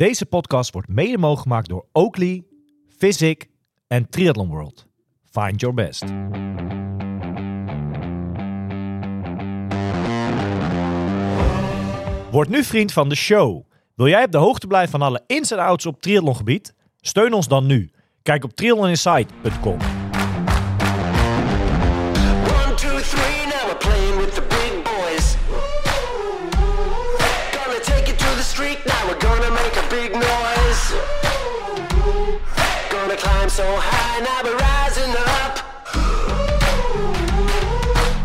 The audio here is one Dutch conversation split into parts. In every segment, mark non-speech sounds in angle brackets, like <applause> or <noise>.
Deze podcast wordt mede mogelijk gemaakt door Oakley, Physic en Triathlon World. Find your best. Word nu vriend van de show. Wil jij op de hoogte blijven van alle ins en outs op triathlongebied? Steun ons dan nu. Kijk op triathloninsight.com. Gonna climb so high, now we're rising up.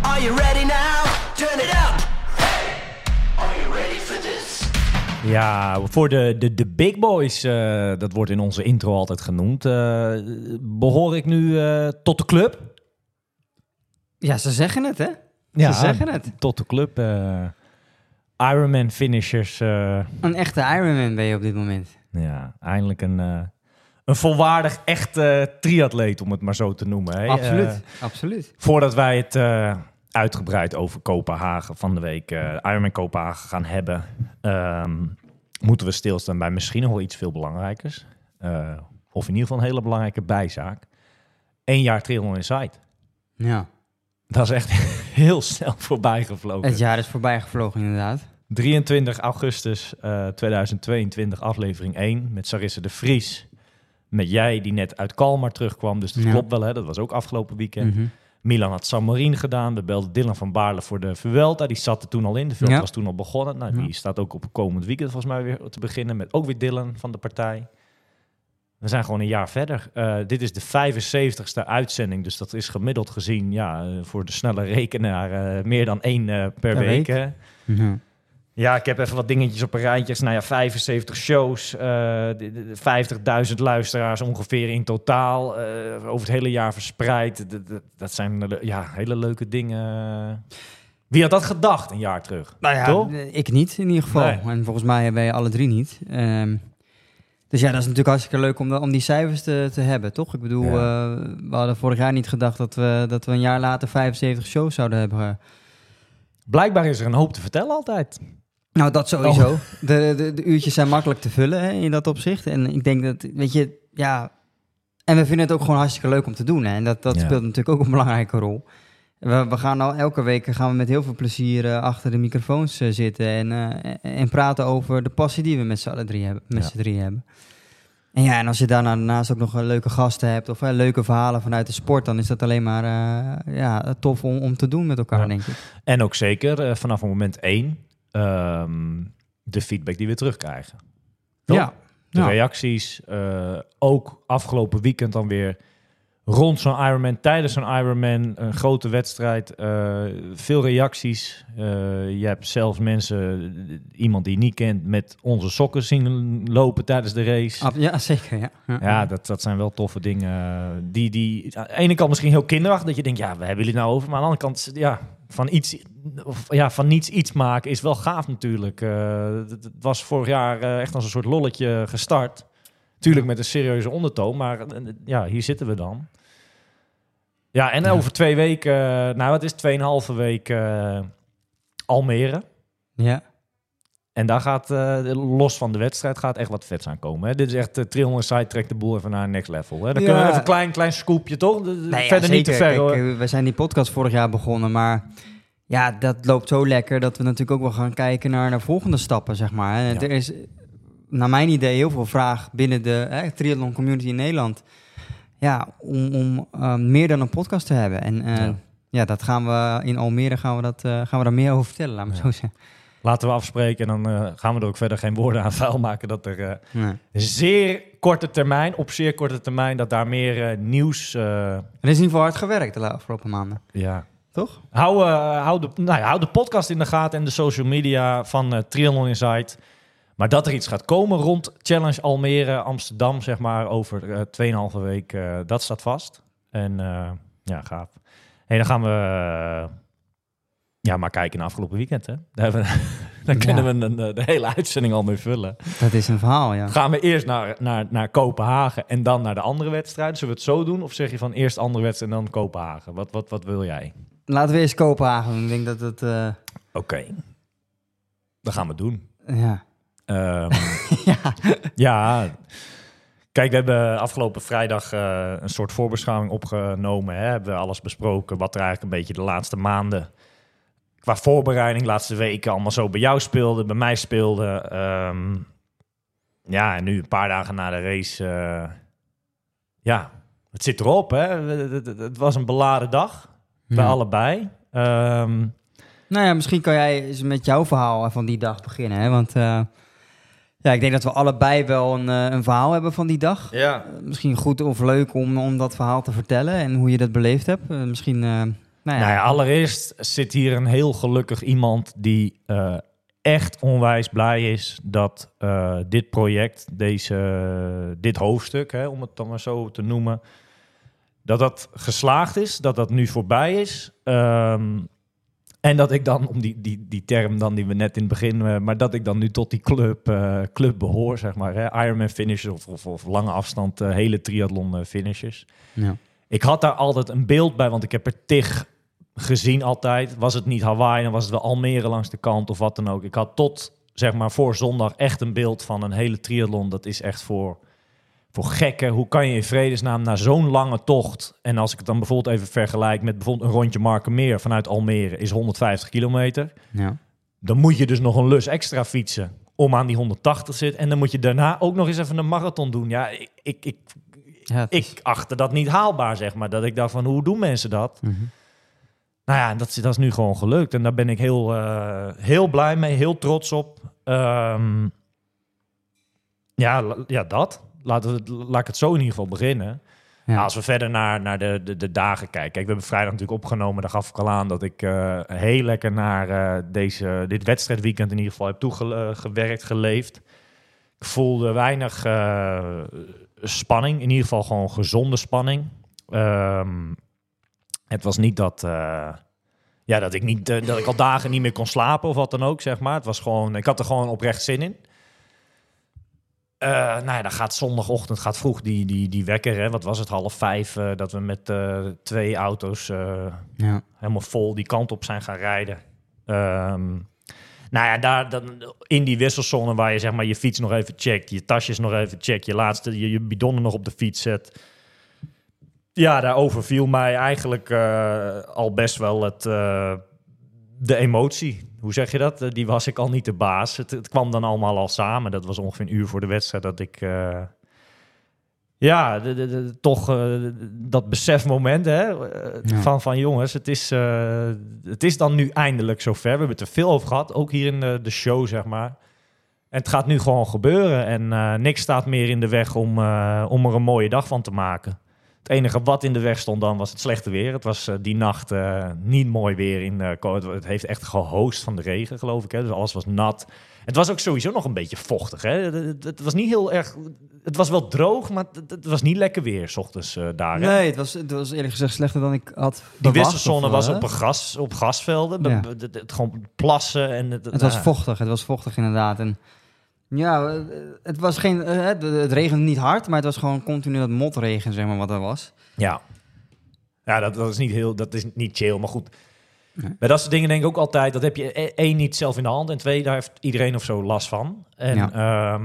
Are you ready now? Turn it up. Are you ready for this? Ja, voor de, de, de big boys, eh, dat wordt in onze intro altijd genoemd. eh, behoor ik nu eh, tot de club? Ja, ze zeggen het, hè? Ze zeggen het. Tot de club. Eh Ironman finishers. eh, Een echte Ironman ben je op dit moment. ja, eindelijk een, eh, een volwaardig echte triatleet, om het maar zo te noemen. hè. absoluut, Eh, absoluut. voordat wij het eh, uitgebreid over Kopenhagen van de week, eh Ironman Kopenhagen gaan hebben, ehm, moeten we stilstaan bij misschien nog wel iets veel belangrijkers. Eh, of in ieder geval een hele belangrijke bijzaak. Eén jaar Triathlon Insight. Ja. Dat is echt heel <laughs> snel voorbij gevlogen. Het jaar is voorbij gevlogen, inderdaad. 23 augustus eh, 2022, aflevering 1, met Sarisse de Vries. Met jij, die net uit Kalmar terugkwam, dus dat Ja. klopt wel, hè? dat was ook afgelopen weekend. Mhm. Milan had San Marino gedaan. We belden Dylan van Baarle voor de Vuelta. Die zat er toen al in. De Vuelta Ja. was toen al begonnen. Nou, die Ja. staat ook op komend weekend volgens mij weer te beginnen. Met ook weer Dylan van de partij. We zijn gewoon een jaar verder. Eh, dit is de 75ste uitzending. Dus dat is gemiddeld gezien ja, eh, voor de snelle rekenaar eh, meer dan één per, Per week. Mhm. Ja, ik heb even wat dingetjes op een rijtje. Nou ja, 75 shows, eh, de- de- de 50.000 luisteraars ongeveer in totaal. over het hele jaar verspreid. Dat zijn ja, hele leuke dingen. Wie had dat gedacht een jaar terug? Nou ja, Toch? ik niet in ieder geval. Nee. En volgens mij hebben wij alle drie niet. Ehm, dus ja, dat is natuurlijk hartstikke leuk om, om die cijfers te, te hebben, toch? Ik bedoel, Ja. eh, we hadden vorig jaar niet gedacht dat we, dat we een jaar later 75 shows zouden hebben. Blijkbaar is er een hoop te vertellen altijd. Nou, dat sowieso. Oh. <laughs> De, de, de uurtjes zijn makkelijk te vullen hè, in dat opzicht. En ik denk dat, weet je, ja... En we vinden het ook gewoon hartstikke leuk om te doen. Hè. En dat, dat Ja. speelt natuurlijk ook een belangrijke rol. We, we gaan nou elke week gaan we met heel veel plezier eh, achter de microfoons eh, zitten en, eh, en praten over de passie die we met z'n allen drie hebben. Met Ja. z'n drie hebben. En ja, en als je daarna daarnaast ook nog een leuke gasten hebt of leuke verhalen vanuit de sport, dan is dat alleen maar ja, tof om, om te doen met elkaar, Ja. denk ik. En ook zeker vanaf moment één ehm, de feedback die we terugkrijgen. Toch? Ja. De Ja. reacties. ook afgelopen weekend dan weer rond zo'n Ironman, tijdens zo'n Ironman, een grote wedstrijd. eh, veel reacties. Eh, je hebt zelfs mensen, eh, iemand die je niet kent, met onze sokken zien lopen tijdens de race. Ja, zeker. Ja. Ja, dat, dat zijn wel toffe dingen. Die, die aan de ene kant misschien heel kinderachtig, dat je denkt, ja, we hebben jullie nou over. Maar aan de andere kant, ja, van, iets, of, ja, van niets iets maken is wel gaaf natuurlijk. Eh, het, het was vorig jaar echt als een soort lolletje gestart. Tuurlijk met een serieuze ondertoon, maar eh, ja, hier zitten we dan. Ja, en over twee weken, eh, nou het is tweeënhalve week eh, Almere. ja. En daar gaat, eh, los van de wedstrijd, gaat echt wat vets aankomen. Hè? Dit is echt, uh, 300 side trekt de boel even naar next level. Hè? Dan Ja. kunnen we even een klein, klein scoopje, toch? De- de- Nee, ja, Verder niet te ver, Kijk, hoor. we zijn die podcast vorig jaar begonnen, maar ja, dat loopt zo lekker dat we natuurlijk ook wel gaan kijken naar, naar volgende stappen, zeg maar. En Ja. Er is, naar mijn idee, heel veel vraag binnen de hè, triathlon community in Nederland. Ja, om, om eh, meer dan een podcast te hebben. En eh, Ja. ja. dat gaan we in Almere gaan we, dat, eh, gaan we daar meer over vertellen, laat me Ja. zo zeggen. Laten we afspreken en dan eh, gaan we er ook verder geen woorden aan vuil maken. Dat er Nee. zeer korte termijn, op zeer korte termijn, dat daar meer nieuws... Er is in ieder geval hard gewerkt de afgelopen maanden, ja. toch? hou, eh, hou, de, nou ja, hou de podcast in de gaten en de social media van eh Triathlon Insight. Maar dat er iets gaat komen rond Challenge Almere, Amsterdam, zeg maar, over eh 2,5 week, eh, dat staat vast. En eh, ja, gaaf. Hey, dan gaan we ja, maar kijken naar afgelopen weekend. Hè? Daar, hebben we, <laughs> daar Ja. kunnen we een, de hele uitzending al mee vullen. Dat is een verhaal, ja. Gaan we eerst naar, naar, naar Kopenhagen en dan naar de andere wedstrijd? Zullen we het zo doen? Of zeg je van eerst andere wedstrijd en dan Kopenhagen? Wat, wat, wat wil jij? Laten we eerst Kopenhagen. Ik denk dat het... Oké. Dat gaan we doen. ja. Ehm, <laughs> ja. ja, kijk, we hebben afgelopen vrijdag eh, een soort voorbeschouwing opgenomen. Hè? Hebben we alles besproken, wat er eigenlijk een beetje de laatste maanden qua voorbereiding, laatste weken allemaal zo bij jou speelde, bij mij speelde. Ehm, ja, en nu een paar dagen na de race, eh, ja, het zit erop. Hè? Het, het- het was een beladen dag bij Ja. allebei. Ehm, Nou ja, misschien kan jij eens met jouw verhaal van die dag beginnen. Hè? Want eh, ja, ik denk dat we allebei wel een, eh, een verhaal hebben van die dag. ja, Eh, misschien goed of leuk om, om dat verhaal te vertellen en hoe je dat beleefd hebt. Eh, misschien, nou ja. Nou ja, allereerst zit hier een heel gelukkig iemand die echt onwijs blij is dat dit project, deze, dit hoofdstuk, hè, om het dan maar zo te noemen, dat dat geslaagd is, dat dat nu voorbij is. Ehm, en dat ik dan, om die, die, die term dan die we net in het begin, eh, maar dat ik dan nu tot die club, eh, club behoor, zeg maar. Hè? Ironman finishers of, of, of lange afstand, eh, hele triathlon finishers. Ja. Ik had daar altijd een beeld bij, want ik heb er tig gezien altijd. Was het niet Hawaii, dan was het wel Almere langs de kant of wat dan ook. Ik had tot, zeg maar, voor zondag echt een beeld van een hele triathlon. Dat is echt voor, voor gekken. Hoe kan je in vredesnaam na zo'n lange tocht... en als ik het dan bijvoorbeeld even vergelijk met bijvoorbeeld een rondje Markenmeer vanuit Almere... is 150 kilometer. Ja. Dan moet je dus nog een lus extra fietsen om aan die 180 te zitten. En dan moet je daarna ook nog eens even een marathon doen. Ja, ik, ik, ik, Ja, het is- ik achtte dat niet haalbaar, zeg maar. Dat ik dacht van, hoe doen mensen dat? Mhm. Nou ja, dat, is- dat is nu gewoon gelukt. En daar ben ik heel, eh, heel blij mee, heel trots op. Ehm, ja, ja, dat. Het- laat ik het zo in ieder geval beginnen. Ja. Nou, als we verder naar, naar de, de, de dagen kijken. Kijk, we hebben vrijdag natuurlijk opgenomen. Daar gaf ik al aan dat ik eh, heel lekker naar eh, deze, dit wedstrijdweekend in ieder geval heb toegewerkt, geleefd. Ik voelde weinig eh, spanning. In ieder geval gewoon gezonde spanning. Ehm, het was niet dat, eh, ja, dat, ik niet, eh, dat ik al dagen niet meer kon slapen of wat dan ook, zeg maar. Het was gewoon, ik had er gewoon oprecht zin in. Eh, nou ja, dan gaat zondagochtend gaat vroeg die, die, die wekker. Hè, wat was het, half vijf, eh, dat we met eh, twee auto's ja. helemaal vol die kant op zijn gaan rijden. Ehm, nou ja, daar, dan, in die wisselzone waar je zeg maar je fiets nog even checkt, je tasjes nog even checkt, je laatste, je, je bidonnen nog op de fiets zet. Ja, daar overviel mij eigenlijk al best wel het, de emotie. Hoe zeg je dat? Eh, Die was ik al niet de baas. Het, het kwam dan allemaal al samen. Dat was ongeveer een uur voor de wedstrijd dat ik... eh, ja, de, de, de- toch eh, dat besefmoment hè, Ja. van, van jongens, het is, het is dan nu eindelijk zover. We hebben het er veel over gehad, ook hier in de, show, zeg maar. En het gaat nu gewoon gebeuren en niks staat meer in de weg om, om er een mooie dag van te maken. Het enige wat in de weg stond dan was het slechte weer. Het was eh, die nacht eh, niet mooi weer. In, Ko- het, heeft echt gehoost van de regen, geloof ik. Hè? Dus alles was nat. Het was ook sowieso nog een beetje vochtig. Hè? Het, was niet heel erg... Het was wel droog, maar het, het was niet lekker weer, s ochtends daar. hè? Nee, het was, het was eerlijk gezegd slechter dan ik had Die wisselzone was op, een gras, op grasvelden. Ja. Het, het- het- gewoon plassen. En het, Het was nou, vochtig, het was vochtig inderdaad. En ja, eh, het was geen, eh, het, het regende niet hard, maar het was gewoon continu dat motregen, zeg maar, wat er was. Ja, ja dat, dat is niet heel, dat is niet chill, maar goed. Nee. Bij dat soort dingen denk ik ook altijd, dat heb je e- één niet zelf in de hand en twee, daar heeft iedereen of zo last van. En Ja. ja,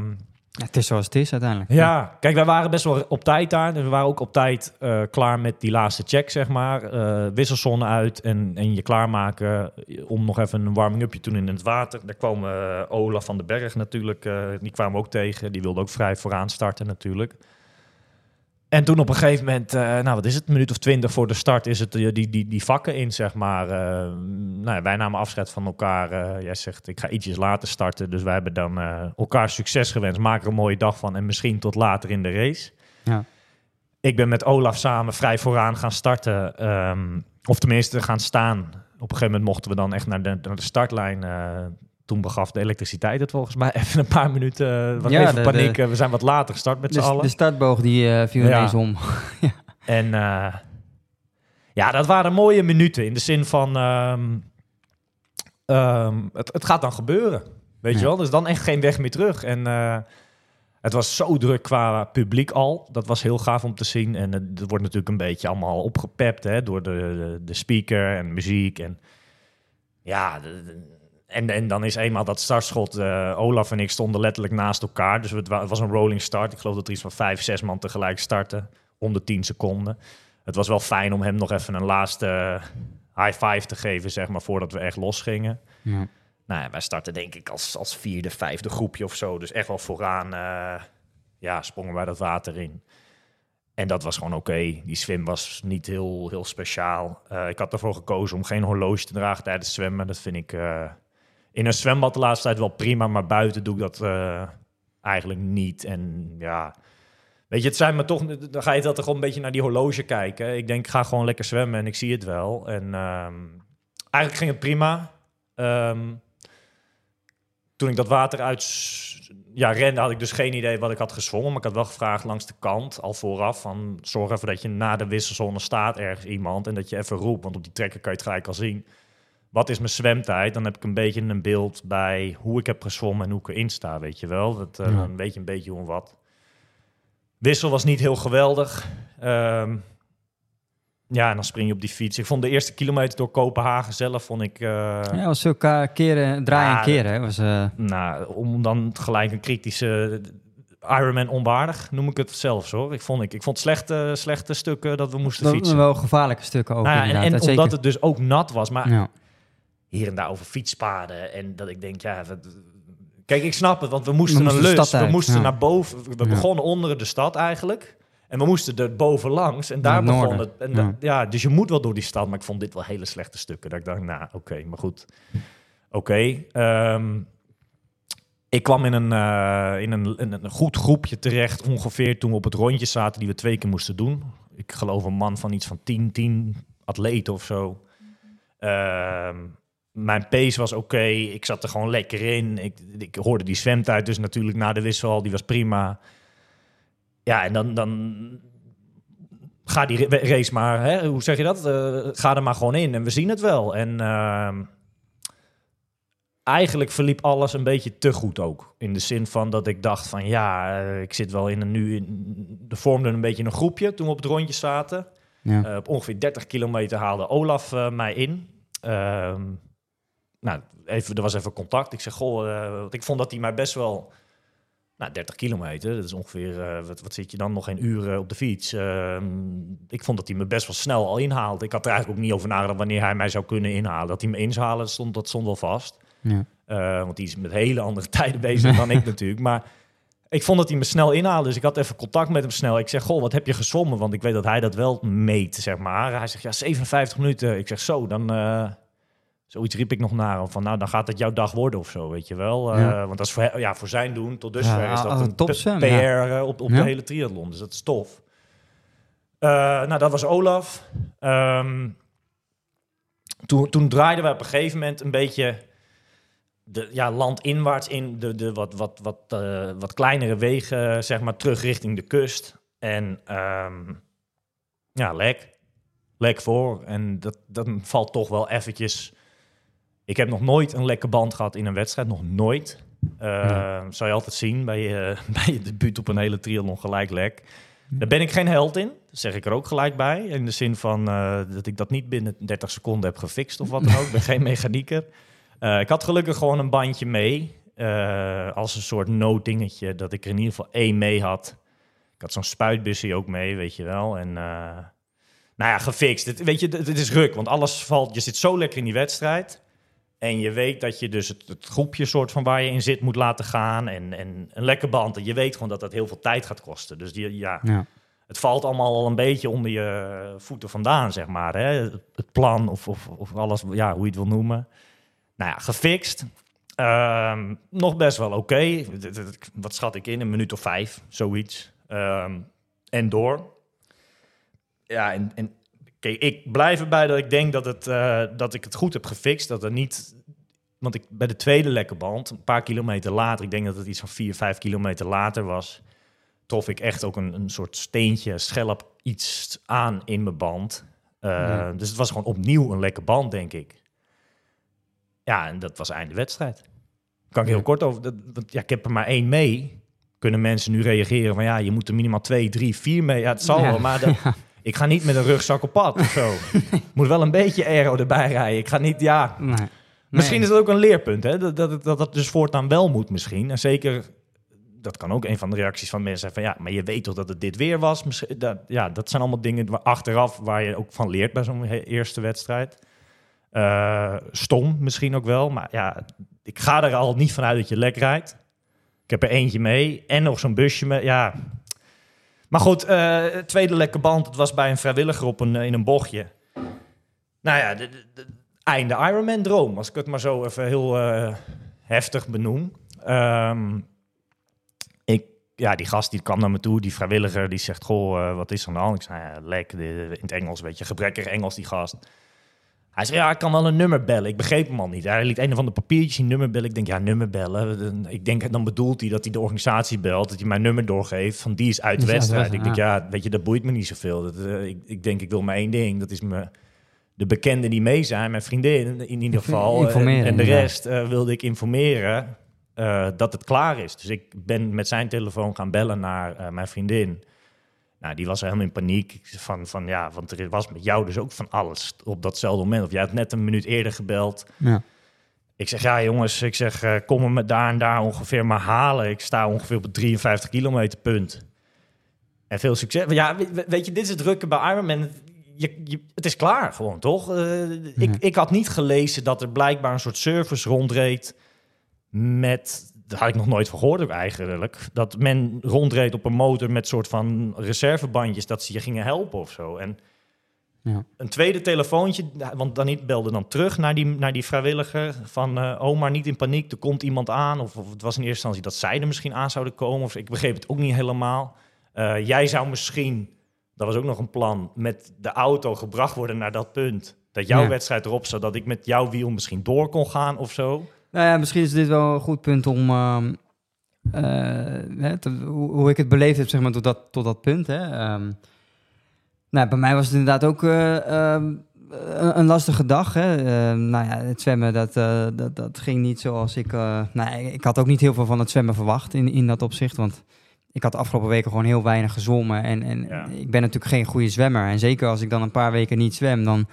Het is zoals het is uiteindelijk. ja kijk, wij waren best wel op tijd daar. En we waren ook op tijd eh, klaar met die laatste check, zeg maar. Eh wisselzone uit en, en je klaarmaken om nog even een warming-upje te doen in het water. Daar kwam eh, Olaf van den Berg natuurlijk, eh, die kwamen we ook tegen. Die wilde ook vrij vooraan starten natuurlijk. En toen op een gegeven moment, eh, nou wat is het, een minuut of twintig voor de start is het eh, die, die, die vakken in, zeg maar. Eh, nou ja, wij namen afscheid van elkaar. Jij zegt, ik ga ietsjes later starten. Dus wij hebben dan elkaar succes gewenst. Maak er een mooie dag van en misschien tot later in de race. Ja. Ik ben met Olaf samen vrij vooraan gaan starten. ehm, of tenminste gaan staan. Op een gegeven moment mochten we dan echt naar de, naar de startlijn. Toen begaf de elektriciteit het volgens mij <laughs> even een paar minuten. eh, Wat Ja, even de- paniek. de- eh, we zijn wat later gestart met z'n allen. de startboog die eh, viel Ja. ineens om. <laughs> En ja, dat waren mooie minuten in de zin van ehm, ehm, het, het gaat dan gebeuren. Weet je wel? Dus dan echt geen weg meer terug. En het was zo druk qua publiek al. Dat was heel gaaf om te zien. En het, het wordt natuurlijk een beetje allemaal opgepept hè, door de, de, speaker en muziek. En ja, en, en dan is eenmaal dat startschot. eh, Olaf en ik stonden letterlijk naast elkaar. Dus het, wa- het was een rolling start. Ik geloof dat er iets van vijf, zes man tegelijk starten. Om de tien seconden. Het was wel fijn om hem nog even een laatste eh, high five te geven, zeg maar, voordat we echt losgingen. Ja. Nou ja, wij starten denk ik als, als vierde, vijfde groepje of zo. Dus echt wel vooraan eh, ja, sprongen wij dat water in. En dat was gewoon oké. Die swim was niet heel, heel speciaal. Ik had ervoor gekozen om geen horloge te dragen tijdens het zwemmen. Dat vind ik in een zwembad de laatste tijd wel prima. Maar buiten doe ik dat eh, eigenlijk niet. En ja, weet je, het zijn maar toch... Dan ga je dat toch een beetje naar die horloge kijken. Ik denk, ik ga gewoon lekker zwemmen en ik zie het wel. En ehm, eigenlijk ging het prima. Ehm, toen ik dat water uit ja, rende, had ik dus geen idee wat ik had gezwommen. Maar ik had wel gevraagd langs de kant, al vooraf, van zorg even dat je na de wisselzone staat ergens iemand. En dat je even roept, want op die trekker kan je het gelijk al zien. Wat is mijn zwemtijd? Dan heb ik een beetje een beeld bij hoe ik heb gezwommen en hoe ik erin sta, weet je wel. Dat, eh, Ja. Dan weet je een beetje hoe en wat. Wissel was niet heel geweldig. Ehm, ja, en dan spring je op die fiets. Ik vond de eerste kilometer door Kopenhagen zelf, vond ik... eh, Ja, was zulke keren, draaien en keren. hè. Was, eh, nou, om dan gelijk een kritische Ironman onwaardig, noem ik het zelfs hoor. Ik vond, ik, ik vond slechte, slechte stukken dat we moesten wel, fietsen. wel gevaarlijke stukken ook Nou ja, en inderdaad. en Dat omdat zeker. het dus ook nat was, maar Ja. Hier en daar over fietspaden. En dat ik denk, ja... kijk, ik snap het, want we moesten, moesten een lus. stad We moesten ja. naar boven. We Ja. begonnen onder de stad eigenlijk. En we moesten er bovenlangs. En daar Naar begon het. En Ja. dat- ja, dus je moet wel door die stad. Maar ik vond dit wel hele slechte stukken. Dat ik dacht, nou, oké, maar goed. Oké. ehm, ik kwam in een, eh, in, een, in een goed groepje terecht, ongeveer toen we op het rondje zaten, die we twee keer moesten doen. Ik geloof een man van iets van 10, 10 atleten of zo. Ehm, mijn pace was oké, ik zat er gewoon lekker in. Ik, ik hoorde die zwemtijd dus natuurlijk na de wissel al, die was prima. Ja, en dan, dan ga die ra- race maar, hè, hoe zeg je dat? Eh, ga er maar gewoon in en we zien het wel. En ehm, eigenlijk verliep alles een beetje te goed ook. In de zin van dat ik dacht van ja, eh, ik zit wel in een nu... In, er vormde een beetje een groepje toen we op het rondje zaten. Ja. Eh, op ongeveer 30 kilometer haalde Olaf mij in. Ehm, nou, even, er was even contact. Ik zeg, goh, want ik vond dat hij mij best wel... Nou, 30 kilometer, dat is ongeveer, eh, wat, wat zit je dan, nog geen uur eh, op de fiets. Ehm, ik vond dat hij me best wel snel al inhaalde. Ik had er eigenlijk ook niet over nagedacht wanneer hij mij zou kunnen inhalen. Dat hij me in zou halen, dat stond, dat stond wel vast. Ja. Eh, want die is met hele andere <laughs> tijden bezig dan ik <laughs> natuurlijk. Maar ik vond dat hij me snel inhaalde. Dus ik had even contact met hem snel. Ik zeg, goh, wat heb je gezwommen? Want ik weet dat hij dat wel meet, zeg maar. Hij zegt, ja, 57 minuten. Ik zeg, zo, dan... eh, zoiets riep ik nog naar. Van, nou, dan gaat het jouw dag worden of zo, weet je wel. Eh. Want dat is voor, ja, voor zijn doen, tot dusver Ja, is dat als een een PR ja. eh, op, op de hele triathlon. Dus dat is tof. Eh, nou, dat was Olaf. Ehm, toen, toen draaiden we op een gegeven moment een beetje de, ja, landinwaarts in de, de wat, wat, wat, wat kleinere wegen, zeg maar, terug richting de kust. En ehm, ja, lek. Lek voor. En dat, dat valt toch wel eventjes... Ik heb nog nooit een lekke band gehad in een wedstrijd. Nog nooit. Eh, Zou je altijd zien bij je, <laughs> bij je debuut op een hele triathlon gelijk lek. Daar ben ik geen held in. Dat zeg ik er ook gelijk bij. In de zin van eh, dat ik dat niet binnen 30 seconden heb gefixt of wat dan ook. Ik ben geen mechanieker. Eh, ik had gelukkig gewoon een bandje mee. eh, als een soort nooddingetje. Dat ik er in ieder geval één mee had. Ik had zo'n spuitbusje ook mee, weet je wel. En eh, nou ja, gefixt. Het, weet je, het, het is ruk. Want alles valt... Je zit zo lekker in die wedstrijd. En je weet dat je dus het, het groepje soort van waar je in zit moet laten gaan. En, en een lekker band. En je weet gewoon dat dat heel veel tijd gaat kosten. Dus die, ja, Ja. het valt allemaal al een beetje onder je voeten vandaan, zeg maar. Hè? Het plan of, of, of alles, ja, hoe je het wil noemen. Nou ja, gefixt. Ehm, nog best wel oké. Wat schat ik in? Een minuut of vijf, zoiets. Ehm, en door. Ja, en, en kijk, ik blijf erbij dat ik denk dat, het, eh, dat ik het goed heb gefixt. Dat er niet... Want ik, bij de tweede lekke band, een paar kilometer later... ik denk dat het iets van vier, vijf kilometer later was trof ik echt ook een, een soort steentje, schelp, iets aan in mijn band. Uh, Ja. Dus het was gewoon opnieuw een lekke band, denk ik. Ja, en dat was einde wedstrijd. Kan ik heel Ja. kort over... Dat, want ja, ik heb er maar één mee. Kunnen mensen nu reageren van... ja, je moet er minimaal twee, drie, vier mee. Ja, het zal Ja. wel, maar dat, <laughs> ik ga niet met een rugzak op pad of zo. <laughs> Moet wel een beetje aero erbij rijden. Ik ga niet, ja... Nee. Misschien is dat ook een leerpunt, hè? Dat, dat, het- dat dat dus voortaan wel moet misschien. En zeker, dat kan ook een van de reacties van mensen zijn van... ja, maar je weet toch dat het dit weer was? Misschien, dat, ja, dat zijn allemaal dingen waar, achteraf waar je ook van leert bij zo'n eerste wedstrijd. Eh, stom misschien ook wel, maar ja, ik ga er al niet vanuit dat je lek rijdt. Ik heb er eentje mee en nog zo'n busje mee, ja... Maar goed, eh, tweede lekke band. Het was bij een vrijwilliger op een, in een bochtje. Nou ja, de, de- de- einde Ironman-droom, als ik het maar zo even heel eh, heftig benoem. Ehm, ik, ja, die gast die kwam naar me toe, die vrijwilliger, die zegt, goh, eh, wat is er hand? Ik zei, ja, lek, in het Engels, weet je, gebrekkig Engels, die gast. Hij zei, ja, ik kan wel een nummer bellen. Ik begreep hem al niet. Hij liet een van de papiertjes in nummer bellen. Ik denk, ja, nummer bellen. Ik denk, dan bedoelt hij dat hij de organisatie belt, dat hij mijn nummer doorgeeft, van die is uit de wedstrijd. Ik denk, ja, weet je, dat boeit me niet zoveel. Dat, eh, ik, ik denk, ik wil maar één ding, dat is me de bekenden die mee zijn, mijn vriendin in ieder geval. en de rest eh, wilde ik informeren eh, dat het klaar is. Dus ik ben met zijn telefoon gaan bellen naar mijn vriendin. Nou, die was helemaal in paniek. Van, van ja, want er was met jou dus ook van alles op datzelfde moment. Of jij had net een minuut eerder gebeld. Ja. Ik zeg, ja jongens, ik zeg, eh, kom me met daar en daar ongeveer maar halen. Ik sta ongeveer op het 53 kilometer punt. En veel succes. Ja, we- weet je, dit is het drukke bij Ironman. Je, je, het is klaar gewoon, toch? Eh, ik, ik had niet gelezen dat er blijkbaar een soort service rondreed met... Daar had ik nog nooit van gehoord ook eigenlijk. Dat men rondreed op een motor met soort van reservebandjes... dat ze je gingen helpen of zo. En Ja. een tweede telefoontje, want Daniet belde dan terug naar die, naar die vrijwilliger van eh oh, maar niet in paniek, er komt iemand aan. Of, of het was in eerste instantie dat zij er misschien aan zouden komen. Of ik begreep het ook niet helemaal. Eh, jij zou misschien, dat was ook nog een plan, met de auto gebracht worden naar dat punt. Dat jouw Ja. wedstrijd erop zat, dat ik met jouw wiel misschien door kon gaan of zo. Nou ja, misschien is dit wel een goed punt om... ehm, eh, hè, te- hoe, hoe ik het beleefd heb, zeg maar, tot dat, tot dat punt. Hè. Ehm, nou, bij mij was het inderdaad ook eh, ehm, een, een lastige dag. Hè. Nou ja, het zwemmen, dat, eh, dat, dat ging niet zoals ik... nou, ik had ook niet heel veel van het zwemmen verwacht in, in dat opzicht, want... Ik had de afgelopen weken gewoon heel weinig gezwommen. En, en Ja. ik ben natuurlijk geen goede zwemmer. En zeker als ik dan een paar weken niet zwem, dan,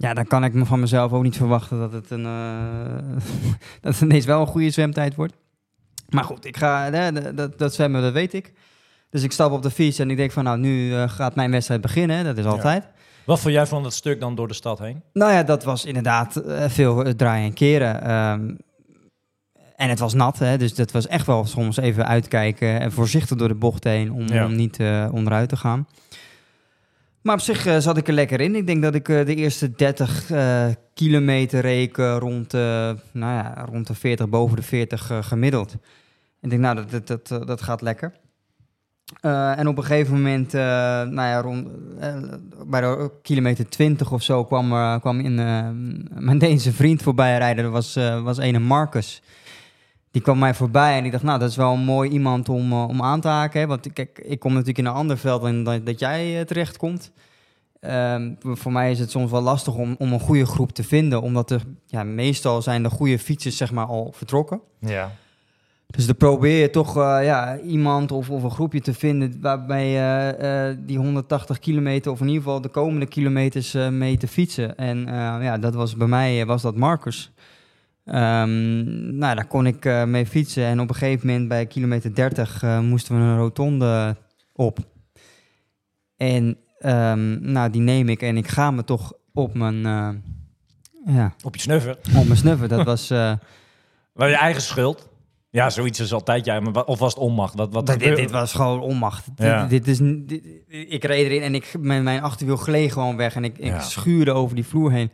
ja, dan kan ik me van mezelf ook niet verwachten dat het, een, eh, <laughs> dat het ineens wel een goede zwemtijd wordt. Maar goed, ik ga, hè, dat- dat, zwemmen, dat weet ik. Dus ik stap op de fiets en ik denk van, nou, nu eh, gaat mijn wedstrijd beginnen. Dat is altijd. Wat vond jij van dat stuk dan door de stad heen? Nou ja, dat was inderdaad eh, veel draaien en keren. Ehm, en het was nat, hè, dus dat was echt wel soms even uitkijken en voorzichtig door de bocht heen om, Ja. om niet onderuit te gaan. Maar op zich eh, zat ik er lekker in. Ik denk dat ik eh, de eerste 30 eh, kilometer reek eh, rond, nou ja, rond de 40, boven de 40 eh, gemiddeld. En ik denk, nou, dat, dat, dat, dat gaat lekker. En op een gegeven moment, nou ja, rond, bij de kilometer 20 of zo, kwam, kwam in, mijn Deense vriend voorbij rijden. Dat was, was een Marcus. Die kwam mij voorbij en ik dacht, nou, dat is wel een mooi iemand om, eh, om aan te haken. Hè? Want kijk, ik kom natuurlijk in een ander veld dan dat, dat jij eh, terechtkomt. Ehm, voor mij is het soms wel lastig om, om een goede groep te vinden. Omdat er, ja, meestal zijn de goede fietsers zeg maar al vertrokken. Ja. Dus dan probeer je toch eh, ja, iemand of, of een groepje te vinden waarbij je die 180 kilometer of in ieder geval de komende kilometers mee te fietsen. En ja, dat was bij mij was dat Marcus. Ehm, nou, daar kon ik eh, mee fietsen en op een gegeven moment bij kilometer 30 eh, moesten we een rotonde op. En ehm, nou, die neem ik en ik ga me toch op mijn, eh, ja, Op je snuffer. op mijn snuffen. Dat was... <laughs> Maar je eigen schuld. Ja, zoiets is altijd jij. Maar of was het onmacht? Wat, wat dit, dit was gewoon onmacht. Dit- Ja. Dit, is, dit- ik reed erin en ik, mijn, mijn achterwiel gleed gewoon weg. En ik, ik Ja. schuurde over die vloer heen,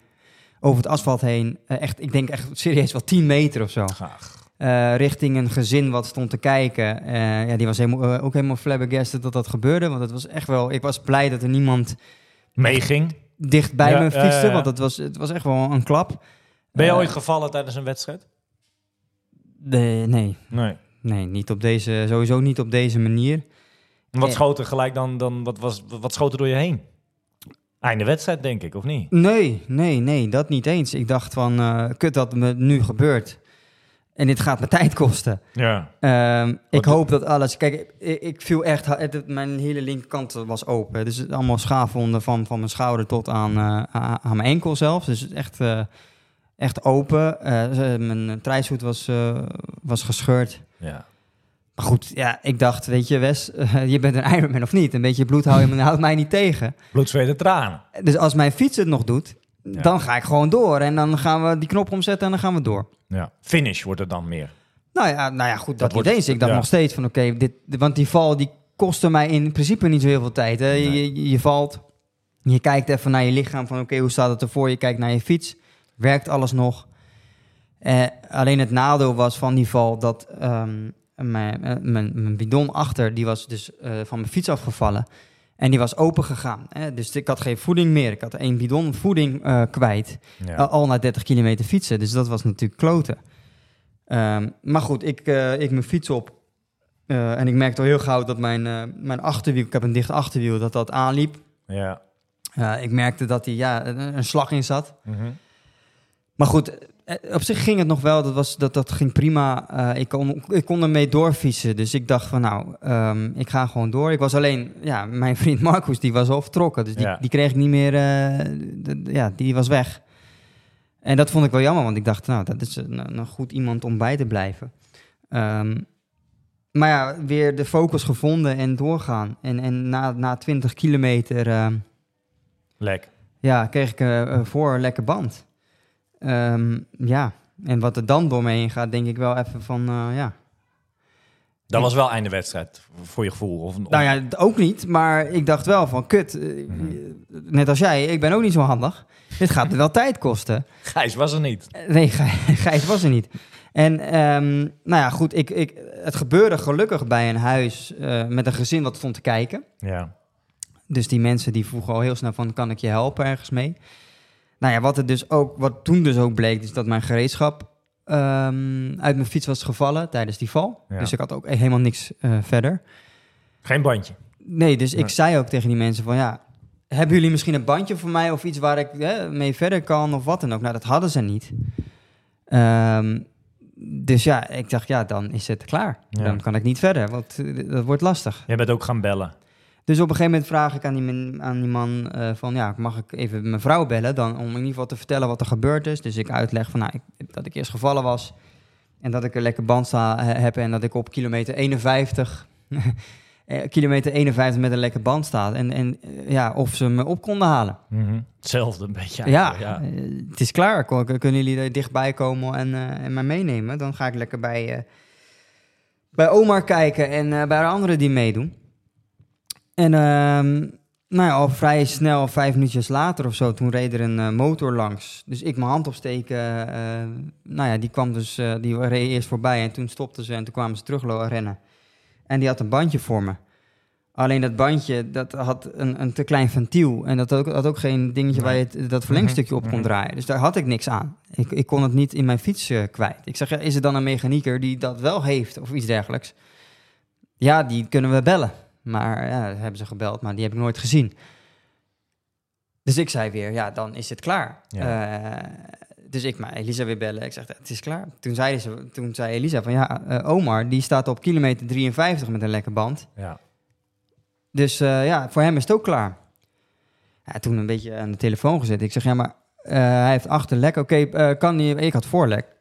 over het asfalt heen. Eh, echt, ik denk echt serieus wel 10 meter of zo. Graag. Eh, richting een gezin wat stond te kijken. Eh, ja, die was helemaal, ook helemaal flabbergasted dat dat gebeurde. Want het was echt wel... Ik was blij dat er niemand Meeging. dicht bij Ja, me fietste. Want het was, het was echt wel een klap. Ben je ooit gevallen tijdens een wedstrijd? nee, nee, Nee. nee, niet op deze, sowieso niet op deze manier. En Wat schoot er gelijk dan, dan wat, was, wat schoot er door je heen? Einde wedstrijd, denk ik, of niet? Nee, nee, nee, dat niet eens. Ik dacht van, eh kut dat me nu gebeurt. En dit gaat me <laughs> tijd kosten. Ja. Ehm, ik hoop dat alles... Kijk, ik, ik viel echt... het- Mijn hele linkerkant was open. Dus het allemaal schaafwonden van, van mijn schouder tot aan, eh, aan mijn enkel zelfs. Dus echt... eh, Echt open. Mijn trijshoed was, was gescheurd. Ja. Maar goed, ja, ik dacht, weet je, Wes, <laughs> je bent een Ironman of niet? Een beetje bloed houdt, <laughs> houdt mij niet tegen. Bloed, zweet en tranen. Dus als mijn fiets het nog doet, Ja. dan ga ik gewoon door. En dan gaan we die knop omzetten en dan gaan we door. Ja. Finish wordt het dan meer. Nou ja, nou ja goed, dat, Dat idee is. Ik dacht ja. nog steeds van, oké, dit, want die val die kostte mij in principe niet zo heel veel tijd. Hè? Nee. Je, je, je valt, je kijkt even naar je lichaam van, oké, hoe staat het ervoor? Je kijkt naar je fiets, werkt alles nog? Eh, alleen het nadeel was van die val dat ehm, mijn, eh, mijn, mijn bidon achter, die was dus eh, van mijn fiets afgevallen. En die was open gegaan. Hè? Dus ik had geen voeding meer. Ik had één bidon voeding eh, kwijt. Ja. Al- na 30 kilometer fietsen. Dus dat was natuurlijk kloten. Ehm, maar goed, ik, ik mijn fiets op. En ik merkte al heel gauw dat mijn, mijn achterwiel, ik heb een dicht achterwiel, dat dat aanliep. ja. Ik merkte dat hij ja, een, een slag in zat. Mhm. Maar goed, op zich ging het nog wel. Dat, was, dat, dat ging prima. Eh, ik, kon, ik kon ermee doorfietsen. Dus ik dacht van nou, ehm, ik ga gewoon door. Ik was alleen, ja, mijn <laughs> vriend Marcus, die was al vertrokken. Dus die, Ja. die kreeg ik niet meer, eh, ja, die was weg. En dat vond ik wel jammer, want ik dacht, nou, dat is een, een goed iemand om bij te blijven. Ehm, maar ja, weer de focus gevonden en doorgaan. En, en na, na 20 kilometer... ehm, Lek. ja, kreeg ik eh, eh, voor een lekker band. Ehm, ja, en wat er dan door me heen gaat, denk ik wel even van, eh, ja. Dat was wel einde wedstrijd voor je gevoel. Of, of- Nou ja, ook niet, maar ik dacht wel van, kut, eh, net als jij, ik ben ook niet zo handig. Dit gaat wel <laughs> tijd kosten. Gijs was er niet. Eh, Nee, Gij- <laughs> Gijs was er niet. En ehm, nou ja, goed, ik, ik, het gebeurde gelukkig bij een huis eh, met een gezin wat stond te kijken. Ja. Dus die mensen die vroegen al heel snel van, kan ik je helpen ergens mee? Nou ja, wat, het dus ook, wat toen dus ook bleek, is dat mijn gereedschap ehm, uit mijn fiets was gevallen tijdens die val. Ja. Dus ik had ook helemaal niks eh, verder. Geen bandje. Nee, dus ik zei ook tegen die mensen van, ja, hebben jullie misschien een bandje voor mij of iets waar ik hè, mee verder kan of wat dan ook? Nou, dat hadden ze niet. Ehm, dus ja, ik dacht, ja, dan is het klaar. Ja. Dan kan ik niet verder, want eh, dat wordt lastig. Jij bent ook gaan bellen. Dus op een gegeven moment vraag ik aan die, man- aan die man eh, van, ja, mag ik even mijn vrouw bellen dan om in ieder geval te vertellen wat er gebeurd is. Dus ik uitleg van, nou, ik- dat ik eerst gevallen was en dat ik een lekker band sta, heb en dat ik op kilometer 51, <laughs> eh, kilometer 51 met een lekker band sta. En, en eh, ja, of ze me op konden halen. Mhm. Hetzelfde een beetje. Ja, ja. het is klaar. Kunnen jullie er dichtbij komen en, en mij meenemen? Dan ga ik lekker bij, bij Omar kijken en bij de anderen die meedoen. En ehm, nou ja, al vrij snel, vijf minuutjes later of zo, toen reed er een eh, motor langs. Dus ik mijn hand opsteken. eh, nou ja, die kwam dus, eh, die reed eerst voorbij en toen stopten ze en toen kwamen ze terug rennen. En die had een bandje voor me. Alleen dat bandje, dat had een, een te klein ventiel. En dat had ook, had ook geen dingetje waar je het, dat verlengstukje op kon Mhm. draaien. Dus daar had ik niks aan. Ik, ik kon het niet in mijn fiets kwijt. Ik zeg, ja, is er dan een mechanieker die dat wel heeft of iets dergelijks? Ja, die kunnen we bellen. Maar ja, hebben ze gebeld, maar die heb ik nooit gezien. Dus ik zei weer, ja, dan is het klaar. Ja. Eh, dus ik maar Elisa weer bellen. Ik zeg, het is klaar. Toen zei, ze, toen zei Elisa van, ja, eh, Omar, die staat op kilometer 53 met een lekker band. Ja. Dus eh, ja, voor hem is het ook klaar. Ja, toen een beetje aan de telefoon gezet. Ik zeg, ja, maar hij heeft achterlek. Oké, kan hij... Ik had voorlek.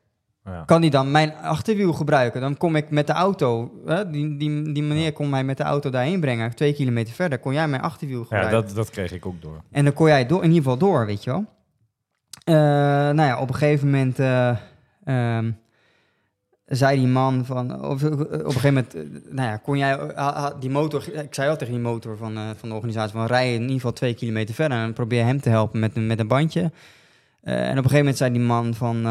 Ja. Kan hij dan mijn achterwiel gebruiken? Dan kom ik met de auto... Hè, die, die, die meneer kon mij met de auto daarheen brengen. Twee kilometer verder kon jij mijn achterwiel Ja, gebruiken. dat, dat kreeg ik ook door. En dan kon jij door, in ieder geval door, weet je wel. Eh, nou ja, op een gegeven moment eh, ehm, zei die man van... Of, op een gegeven moment, eh, nou ja, kon jij die motor... Ik zei al tegen die motor van, eh, van de organisatie van... rij in ieder geval twee kilometer verder en probeer hem te helpen met, een- met een bandje. Eh, en op een gegeven moment zei die man van...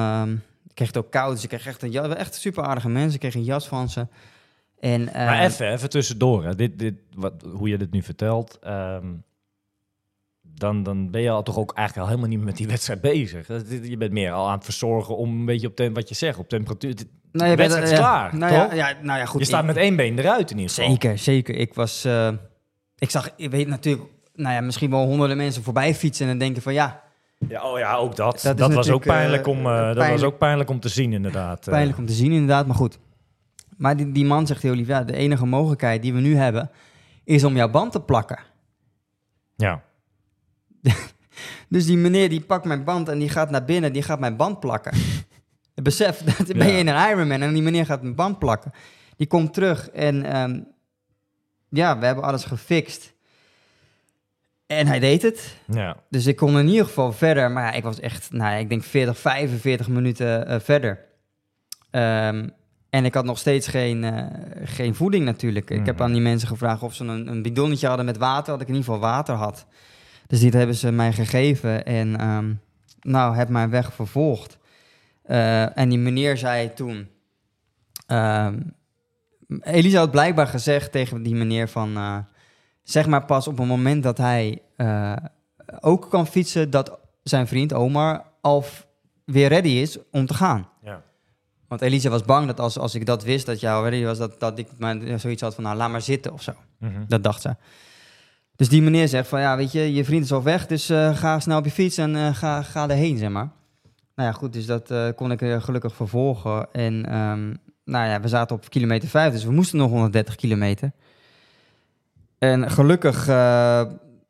ik kreeg het ook koud, dus ik kreeg echt een. Echt super aardige mensen. Ik kreeg een jas van ze. En, eh, maar even, even tussendoor. Hè. Dit, dit, wat, hoe je dit nu vertelt, ehm, dan, dan ben je al toch ook eigenlijk al helemaal niet meer met die <laughs> wedstrijd bezig. Je bent meer al aan het verzorgen om een beetje op tem- wat je zegt, op temperatuur. Nou, je de wedstrijd is ja, klaar, nou ja, toch? ja, nou ja, goed. je staat ik- met één been eruit in ieder geval. Zeker, zeker. Ik was, eh, ik zag, ik weet natuurlijk, nou ja, misschien wel honderden mensen voorbij fietsen en denken van ja, Ja, oh ja, ook dat. Dat was ook natuurlijk, pijnlijk eh, om, eh, dat was ook pijnlijk om te zien inderdaad. eh. pijnlijk om te zien inderdaad, maar goed. Maar die, die man zegt heel lief, ja, de enige mogelijkheid die we nu hebben, is om jouw band te plakken. Ja, <laughs> Dus die meneer die pakt mijn band en die gaat naar binnen, die gaat mijn band plakken. <laughs> Besef, <laughs> dat ben je in een Ironman en die meneer gaat mijn band plakken. Die komt terug en ehm, ja, we hebben alles gefixt. En hij deed het. Ja. Dus ik kon in ieder geval verder. Maar ja, ik was echt, nou ja, ik denk 40, 45 minuten eh, verder. Ehm, en ik had nog steeds geen, eh, geen voeding natuurlijk. Ik heb Mhm. aan die mensen gevraagd of ze een, een bidonnetje hadden met water. Dat ik in ieder geval water had. Dus dit hebben ze mij gegeven. En ehm, nou, heb mijn weg vervolgd. Eh, en die meneer zei toen... ehm, Elisa had blijkbaar gezegd tegen die meneer van... zeg maar pas op het moment dat hij eh, ook kan fietsen... dat zijn vriend Omar al weer ready is om te gaan. Ja. Want Elisa was bang dat als, als ik dat wist, dat jij al ready was... dat, dat ik maar zoiets had van, nou, laat maar zitten of zo. Mhm. Dat dacht ze. Dus die meneer zegt van, ja, weet je, je vriend is al weg... dus eh, ga snel op je fiets en eh, ga, ga erheen, zeg maar. Nou ja, goed, dus dat kon ik gelukkig vervolgen. En ehm, nou ja, we zaten op kilometer 5, dus we moesten nog 130 kilometer. En gelukkig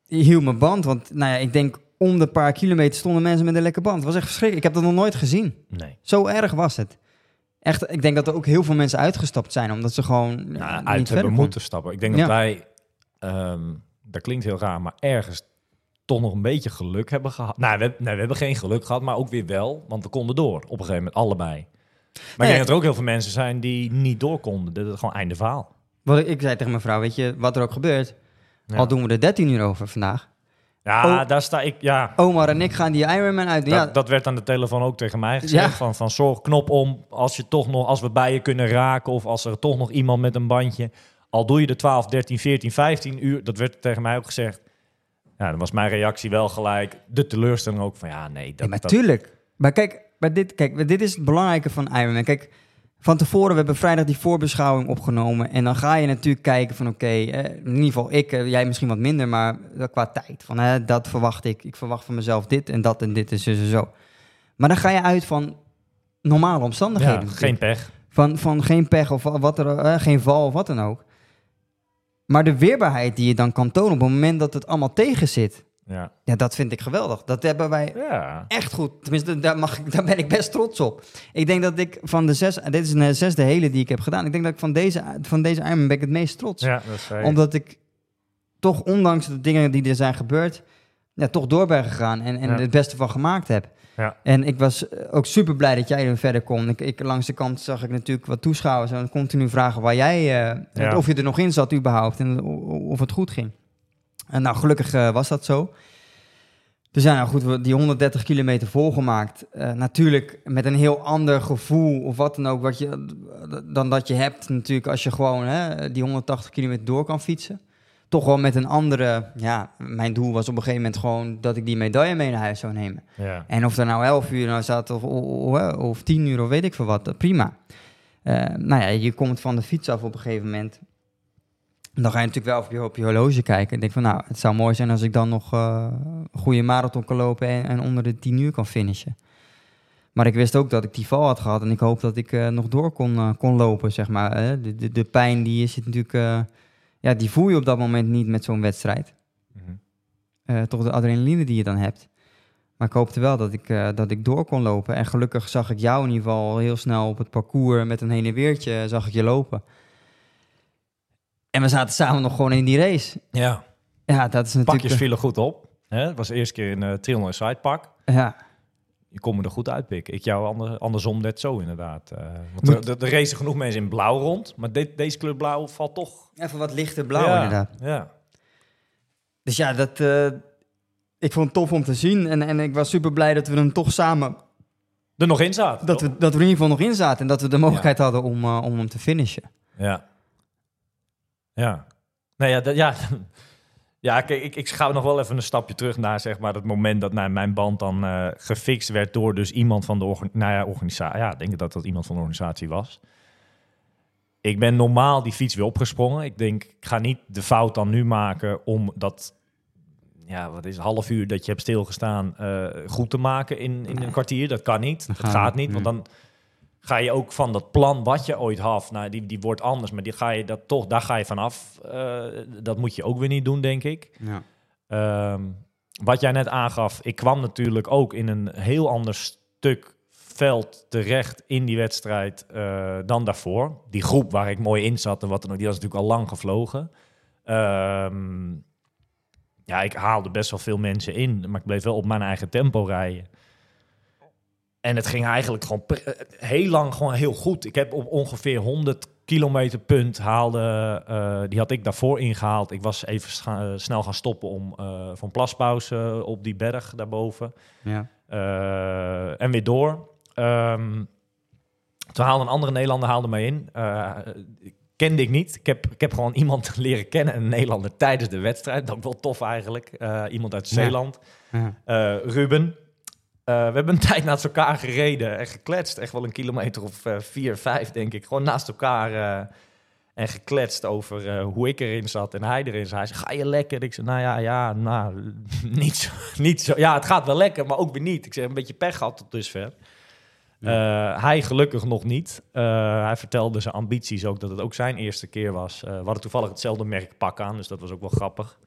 hield mijn band, want nou ja, ik denk om de paar kilometer stonden mensen met een lekke band. Het was echt verschrikkelijk. Ik heb dat nog nooit gezien. Nee. Zo erg was het. Echt, ik denk dat er ook heel veel mensen uitgestapt zijn, omdat ze gewoon Nou, uit hebben moeten stappen. Ik denk Ja. dat wij, ehm, dat klinkt heel raar, maar ergens toch nog een beetje geluk hebben gehad. Nou, we, nee, we hebben geen geluk gehad, maar ook weer wel, want we konden door op een gegeven moment, allebei. Maar ik Nee. denk dat er ook heel veel mensen zijn die niet door konden. Dit is gewoon einde verhaal. Wat ik, ik zei tegen mijn vrouw, weet je, wat er ook gebeurt, Ja. al doen we er 13 uur over vandaag. Ja, Oh. daar sta ik, ja. Omar en ik gaan die Ironman uit. Dat, Ja, dat werd aan de telefoon ook tegen mij gezegd. Ja. Van, van zorg knop om als je toch nog, als we bij je kunnen raken of als er toch nog iemand met een bandje. Al doe je de 12, 13, 14, 15 uur. Dat werd tegen mij ook gezegd. Ja, dan was mijn reactie wel gelijk. De teleurstelling ook van ja, nee. Dat, Ja, maar dat- tuurlijk. Maar kijk, maar dit, kijk, dit is het belangrijke van Ironman. Kijk, van tevoren, we hebben vrijdag die voorbeschouwing opgenomen. En dan ga je natuurlijk kijken van, oké, eh, in ieder geval ik, eh, jij misschien wat minder, maar wel qua tijd. Van, hè, dat verwacht ik. Ik verwacht van mezelf dit en dat en dit en zo en zo. Maar dan ga je uit van normale omstandigheden. ja, geen pech. Van, van geen pech of wat er, eh, geen val of wat dan ook. Maar de weerbaarheid die je dan kan tonen op het moment dat het allemaal tegen zit. Ja. Ja, dat vind ik geweldig. Dat hebben wij ja. echt goed. Tenminste, daar, mag ik, daar ben ik best trots op. Ik denk dat ik van de zes... Dit is een eh, zesde hele die ik heb gedaan. Ik denk dat ik van deze, van deze Ironman ben ik het meest trots. Ja, dat Omdat ik toch, ondanks de dingen die er zijn gebeurd... Ja, toch door ben gegaan en, en Ja. het beste van gemaakt heb. Ja. En ik was eh, ook super blij dat jij er verder kon. Ik, ik, langs de kant zag ik natuurlijk wat toeschouwers en continu vragen waar jij, eh, Ja. of je er nog in zat überhaupt en of het goed ging. En nou, gelukkig eh, was dat zo. Dus ja, nou goed, we die 130 kilometer volgemaakt. Eh, natuurlijk met een heel ander gevoel of wat dan ook, wat je, dan dat je hebt natuurlijk als je gewoon hè, die 180 kilometer door kan fietsen. Toch wel met een andere, ja, mijn doel was op een gegeven moment gewoon dat ik die medaille mee naar huis zou nemen. ja. En of er nou 11 uur nou zat of, of, of 10 uur of weet ik veel wat, eh, prima. Nou ja, je komt van de fiets af op een gegeven moment. Dan ga je natuurlijk wel op je, op je horloge kijken. En denk van, nou, het zou mooi zijn als ik dan nog eh, een goede marathon kan lopen en, en onder de 10 uur kan finishen. Maar ik wist ook dat ik die val had gehad en ik hoop dat ik eh, nog door kon, eh, kon lopen, zeg maar. De, de, de pijn die is natuurlijk, eh, ja, die voel je op dat moment niet met zo'n wedstrijd. Mhm. Toch de adrenaline die je dan hebt. Maar ik hoopte wel dat ik, dat ik door kon lopen. En gelukkig zag ik jou in ieder geval heel snel op het parcours met een heen en weertje zag ik je lopen. En we zaten samen nog gewoon in die race. ja. Ja, dat is natuurlijk... Pakjes vielen goed op. Hè? Het was de eerste keer een uh, 300 sidepak. Ja, Je kon me er goed uitpikken. Ik jou ander, andersom net zo inderdaad. Eh, want er, er, racen genoeg mensen in blauw rond. Maar dit, deze kleur blauw valt toch... even wat lichter blauw ja, inderdaad. Ja. Dus ja, dat, eh, ik vond het tof om te zien. En, en ik was super blij dat we hem toch samen... Er nog in zaten. Dat toch? we, dat we er in ieder geval nog in zaten. En dat we de mogelijkheid hadden om, eh, om hem te finishen. Ja. Ja. Nou ja, dat, ja. <laughs> Ja, kijk, ik, ik ga nog wel even een stapje terug naar zeg maar, het moment dat nou, mijn band dan eh, gefixt werd door dus iemand van de orga- nou ja, organisatie. Ja, ik denk dat dat iemand van de organisatie was. Ik ben normaal die fiets weer opgesprongen. Ik denk, ik ga niet de fout dan nu maken om dat, ja, wat is het, half uur dat je hebt stilgestaan eh, goed te maken in, in een kwartier. Dat kan niet. Dat gaat niet, want dan ga je ook van dat plan wat je ooit had, nou, die, die wordt anders, maar die ga je dat toch, daar ga je vanaf. Eh dat moet je ook weer niet doen, denk ik. Ja. Ehm, wat jij net aangaf, ik kwam natuurlijk ook in een heel ander stuk veld terecht in die wedstrijd eh, dan daarvoor. Die groep waar ik mooi in zat en wat dan ook, die was natuurlijk al lang gevlogen. Ehm, ja, ik haalde best wel veel mensen in, maar ik bleef wel op mijn eigen tempo rijden. En het ging eigenlijk gewoon eh, heel lang gewoon heel goed. Ik heb op ongeveer 100 kilometer punt haalde, eh, die had ik daarvoor ingehaald. Ik was even eh, snel gaan stoppen om voor een plaspauze op die berg daarboven. Ja. En weer door. Ehm, toen haalde een andere Nederlander haalde mij in. Kende ik niet. Ik heb, ik heb gewoon iemand <laughs> leren kennen, een Nederlander, tijdens de wedstrijd. Dat ook wel tof eigenlijk. Iemand uit. Zeeland. Ja. Ruben. Eh, we hebben een <laughs> tijd naast elkaar gereden en gekletst. Echt wel een kilometer of eh, vier, vijf, denk ik. Gewoon naast elkaar eh, en gekletst over hoe ik erin zat en hij erin zat. Hij zei, ga je lekker? Ik zei, nou ja, ja, nou, <laughs> niet zo, niet zo. Ja, het gaat wel lekker, maar ook weer niet. Ik zeg, een beetje pech gehad tot dusver. Eh, hij gelukkig nog niet. Hij vertelde zijn ambities ook, dat het ook zijn eerste keer was. We hadden toevallig hetzelfde merkpak aan, dus dat was ook wel grappig.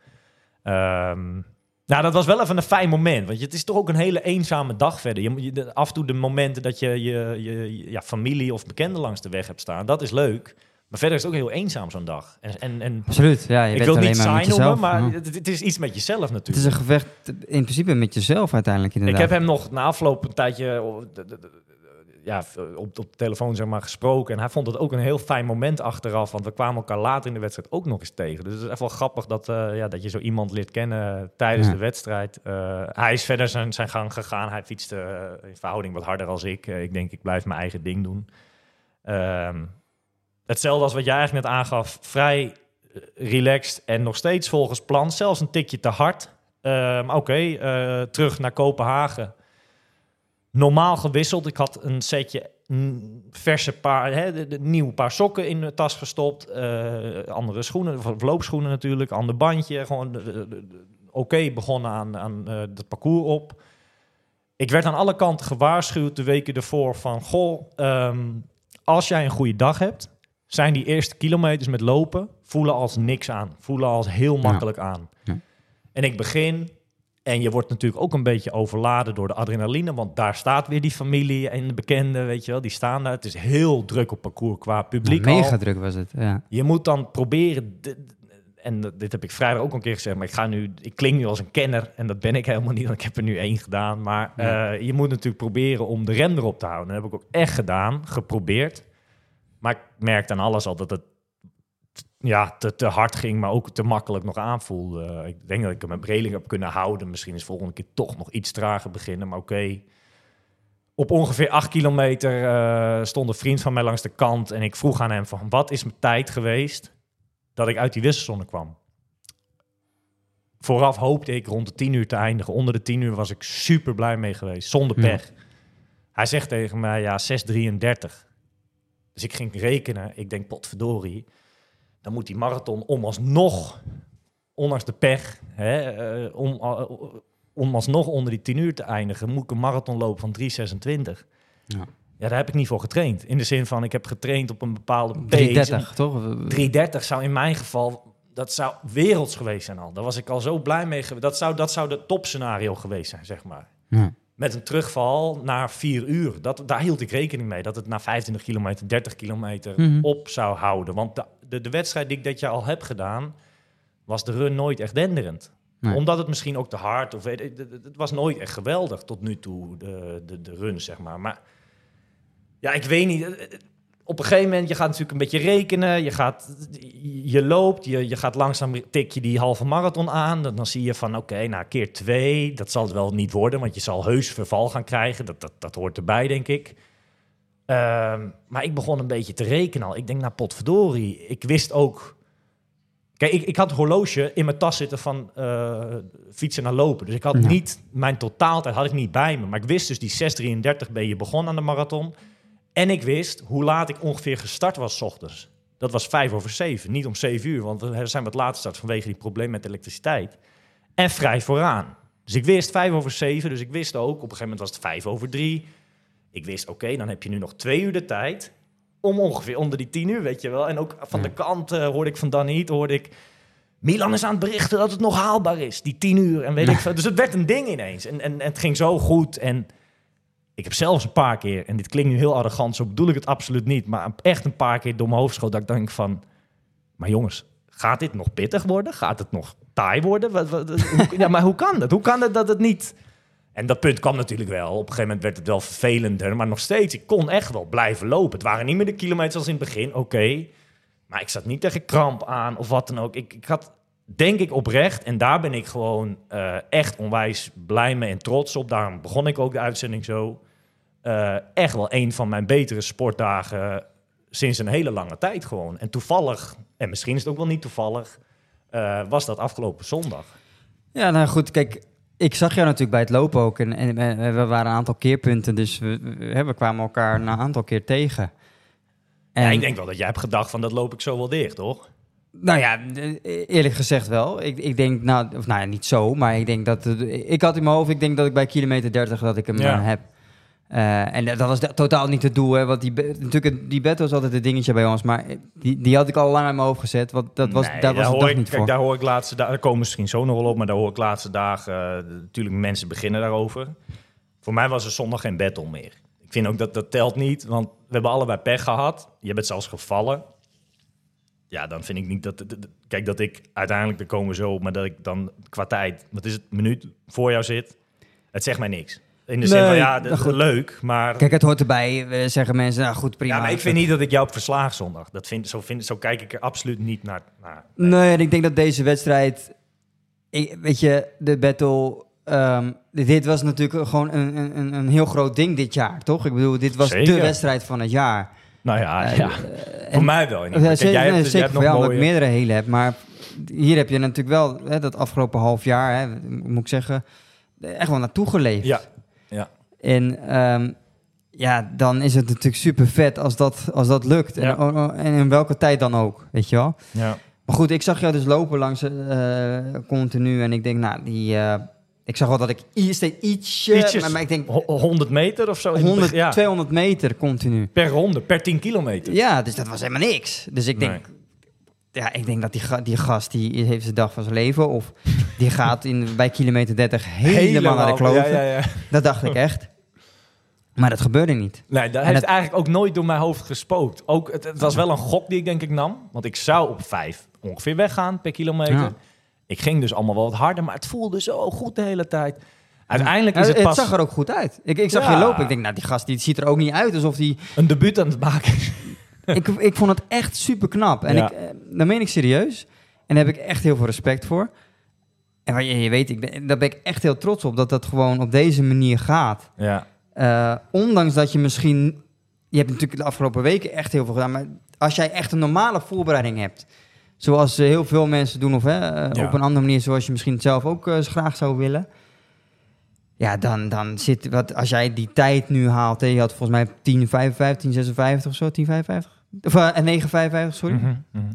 Ehm, nou, dat was wel even een fijn moment. Want je- het is toch ook een hele eenzame dag verder. Je, je, af en toe de momenten dat je je, je, ja, familie of bekenden langs de weg hebt staan, dat is leuk. Maar verder is het ook heel eenzaam zo'n dag. En, en, en Absoluut. Ja, je ik bent wil alleen niet saai noemen, maar Ja. het, het is iets met jezelf Het natuurlijk. is een gevecht in principe met jezelf uiteindelijk Ik inderdaad. heb hem nog na afloop een tijdje oh, ja, op, op de telefoon zeg maar, gesproken. En hij vond het ook een heel fijn moment achteraf. Want we kwamen elkaar later in de wedstrijd ook nog eens tegen. Dus het is echt wel grappig dat, eh, ja, dat je zo iemand leert kennen tijdens Ja. de wedstrijd. Eh, hij is verder zijn, zijn gang gegaan. Hij fietste eh, in verhouding wat harder als ik. Ik denk, ik blijf mijn eigen ding doen. Ehm, hetzelfde als wat jij eigenlijk net aangaf. Vrij relaxed en nog steeds volgens plan. Zelfs een tikje te hard. Maar oké, terug naar Kopenhagen. Normaal gewisseld. Ik had een setje verse paar, hè, de, de- nieuw paar sokken in de tas gestopt. eh, andere schoenen, of loopschoenen natuurlijk. Ander bandje. Gewoon oké begonnen aan, aan eh, het parcours op. Ik werd aan alle kanten gewaarschuwd de weken ervoor van... Goh, ehm, als jij een goede dag hebt... zijn die eerste kilometers met lopen... voelen als niks aan. Voelen als heel makkelijk aan. Ja. En ik begin... En je wordt natuurlijk ook een beetje overladen door de adrenaline, want daar staat weer die familie en de bekenden, weet je wel, die staan daar. Het is heel druk op parcours qua publiek. Ja, al. mega druk was het. Ja. Je moet dan proberen, en dit heb ik vrijdag ook een keer gezegd, maar ik ga nu, ik klink nu als een kenner en dat ben ik helemaal niet, want ik heb er nu één gedaan. Maar Ja. eh, je moet natuurlijk proberen om de rem erop te houden. Dat heb ik ook echt gedaan, geprobeerd. Maar ik merkte aan alles al dat het ja, te, te hard ging, maar ook te makkelijk nog aanvoelde. Ik denk dat ik hem met Breling heb kunnen houden. Misschien is de volgende keer toch nog iets trager beginnen, maar oké. Op ongeveer acht kilometer eh, stond een vriend van mij langs de kant en ik vroeg aan hem van wat is mijn tijd geweest dat ik uit die wisselzone kwam. Vooraf hoopte ik rond de 10 uur te eindigen. Onder de 10 uur was ik super blij mee geweest, zonder Ja. pech. Hij zegt tegen mij, ja, 6.33. Dus ik ging rekenen. Ik denk, potverdorie. Dan moet die marathon om alsnog, ondanks de pech, hè, eh, om, uh, om alsnog onder die 10 uur te eindigen, moet ik een marathon lopen van 3.26. Ja. Ja, daar heb ik niet voor getraind. In de zin van, ik heb getraind op een bepaalde pace. 330, toch? 330 zou in mijn geval, dat zou werelds geweest zijn al. Daar was ik al zo blij mee. geweest. Dat zou, dat zou de topscenario geweest zijn, zeg maar. Ja. Met een terugval naar 4 uur. Dat, daar hield ik rekening mee. Dat het na 25 kilometer, 30 kilometer Mhm. op zou houden. Want de, de, de wedstrijd die ik dit jaar al heb gedaan, was de run nooit echt denderend. Nee. Omdat het misschien ook te hard, of weet het, het was nooit echt geweldig tot nu toe, de, de, de run, zeg maar. Maar ja, ik weet niet. eh, eh, Op een gegeven moment, je gaat natuurlijk een beetje rekenen. Je, gaat, je loopt, je, je gaat langzaam tik je die halve marathon aan. Dan, dan zie je van, oké, nou, keer twee. Dat zal het wel niet worden, want je zal heus verval gaan krijgen. Dat, dat, dat hoort erbij, denk ik. Ehm, maar ik begon een beetje te rekenen al. Ik denk, nou, potverdorie. Ik wist ook... Kijk, ik, ik had het horloge in mijn tas zitten van eh, fietsen naar lopen. Dus ik had Ja. niet... Mijn totaaltijd had ik niet bij me. Maar ik wist dus die 6.33 ben je begonnen aan de marathon. En ik wist hoe laat ik ongeveer gestart was 's ochtends. Dat was vijf over zeven, niet om zeven uur. Want we zijn wat later gestart vanwege die probleem met elektriciteit. En vrij vooraan. Dus ik wist vijf over zeven. Dus ik wist ook, op een gegeven moment was het vijf over drie. Ik wist, oké, dan heb je nu nog twee uur de tijd. Om ongeveer onder die tien uur, weet je wel. En ook van de kant eh, hoorde ik van Daniet, hoorde ik... Milan is aan het berichten dat het nog haalbaar is, die tien uur. En weet ik veel. Dus het werd een ding ineens. En, en, en het ging zo goed. En ik heb zelfs een paar keer, en dit klinkt nu heel arrogant, zo bedoel ik het absoluut niet, maar echt een paar keer door mijn hoofd schoot dat ik denk van, maar jongens, gaat dit nog pittig worden? Gaat het nog taai worden? Wat, wat, hoe- <laughs> ja, maar hoe kan dat? Hoe kan het dat het niet... En dat punt kwam natuurlijk wel. Op een gegeven moment werd het wel vervelender, maar nog steeds, ik kon echt wel blijven lopen. Het waren niet meer de kilometers als in het begin, oké. maar ik zat niet tegen kramp aan of wat dan ook. Ik, ik had, denk ik oprecht, en daar ben ik gewoon eh, echt onwijs blij mee en trots op. Daarom begon ik ook de uitzending zo. Eh, echt wel een van mijn betere sportdagen sinds een hele lange tijd gewoon. En toevallig, en misschien is het ook wel niet toevallig, eh, was dat afgelopen zondag. Ja, nou goed, kijk, ik zag jou natuurlijk bij het lopen ook. En, en, en we waren een aantal keerpunten, dus we, we, we kwamen elkaar een aantal keer tegen. En, Ja, ik denk wel dat jij hebt gedacht van dat loop ik zo wel dicht, toch? Nou ja, eh, eerlijk gezegd wel. Ik, ik denk, nou, of nou ja, niet zo, maar ik denk dat... Ik had in mijn hoofd, ik denk dat ik bij kilometer 30 dat ik hem Ja. eh, heb. Eh, en dat was totaal niet het doel, hè. Want die, natuurlijk, die bed was altijd het dingetje bij ons, maar die, die had ik al lang in mijn hoofd gezet. Want dat was, Nee, daar was daar hoor dag ik, niet kijk, voor. daar hoor ik laatste dagen, daar komen misschien zo nog wel op, maar daar hoor ik laatste dagen, eh, natuurlijk mensen beginnen daarover. Voor mij was er zondag geen battle meer. Ik vind ook dat dat telt niet, want we hebben allebei pech gehad. Je bent zelfs gevallen. Ja, dan vind ik niet dat... Kijk, dat ik uiteindelijk, daar komen zo, maar dat ik dan qua tijd, wat is het, minuut voor jou zit, het zegt mij niks. In de zin Nee, van, ja, dat- goed. leuk, maar... Kijk, het hoort erbij, eh, zeggen mensen, nou goed, prima. ja, maar ik vind niet dat ik jou heb verslagen zondag. Dat vind, zo, vind, zo kijk ik er absoluut niet naar. naar Nee, en ik denk dat deze wedstrijd... Ik, weet je, de battle... ehm, dit was natuurlijk gewoon een, een, een- heel groot ding dit jaar, toch? Ik bedoel, dit was de wedstrijd van het jaar. nou ja, Eh, ja. eh, voor mij wel. Ja, zeker, jij hebt, dus- zeker voor jou, ik meerdere hele heb. Maar hier heb je natuurlijk wel hè, dat afgelopen half jaar, hè, moet ik zeggen, echt wel naartoe geleefd. Ja. En ehm, ja, dan is het natuurlijk super vet als dat, als dat lukt. Ja. En, en in welke tijd dan ook, weet je wel. ja. Maar goed, ik zag jou dus lopen langs eh continu. En ik denk, nou, die... eh, ik zag wel dat ik steeds ietsje... Ietsjes. Maar, maar ik denk Ho- 100 meter of zo? in het 100, begin, ja. 200 meter continu. Per ronde, per 10 kilometer. Ja, dus dat was helemaal niks. Dus ik denk... Ja, ik denk dat die, die gast, die heeft zijn dag van zijn leven. Of die gaat in, bij kilometer 30 helemaal, naar de kloven. Ja, ja, ja. Dat dacht ik echt. Maar dat gebeurde niet. Nee, dat En heeft het- eigenlijk ook nooit door mijn hoofd gespookt. Ook, het, het was wel een gok die ik denk ik nam. Want ik zou op 5 ongeveer weggaan per kilometer. Ja. Ik ging dus allemaal wel wat harder, maar het voelde zo goed de hele tijd. Uiteindelijk Ja, is het het pas zag er ook goed uit. Ik, ik zag Ja. je lopen. Ik denk, nou, die gast die ziet er ook niet uit alsof die... een debuut aan het maken. <laughs> ik, ik vond het echt super knap. En ik, eh, dat meen ik serieus. En daar heb ik echt heel veel respect voor. En je, je weet, ik ben, daar ben ik echt heel trots op dat dat gewoon op deze manier gaat. Ja. Eh, ondanks dat je misschien... Je hebt natuurlijk de afgelopen weken echt heel veel gedaan. Maar als jij echt een normale voorbereiding hebt... Zoals heel veel mensen doen, of hè, eh, Ja. op een andere manier, zoals je misschien zelf ook eh, graag zou willen. Ja, dan, dan zit wat als jij die tijd nu haalt. Hè, je had volgens mij 10, 55, 10, 56 of zo, 10, 55. Of uh, 9, 55, sorry. Mhm, mhm.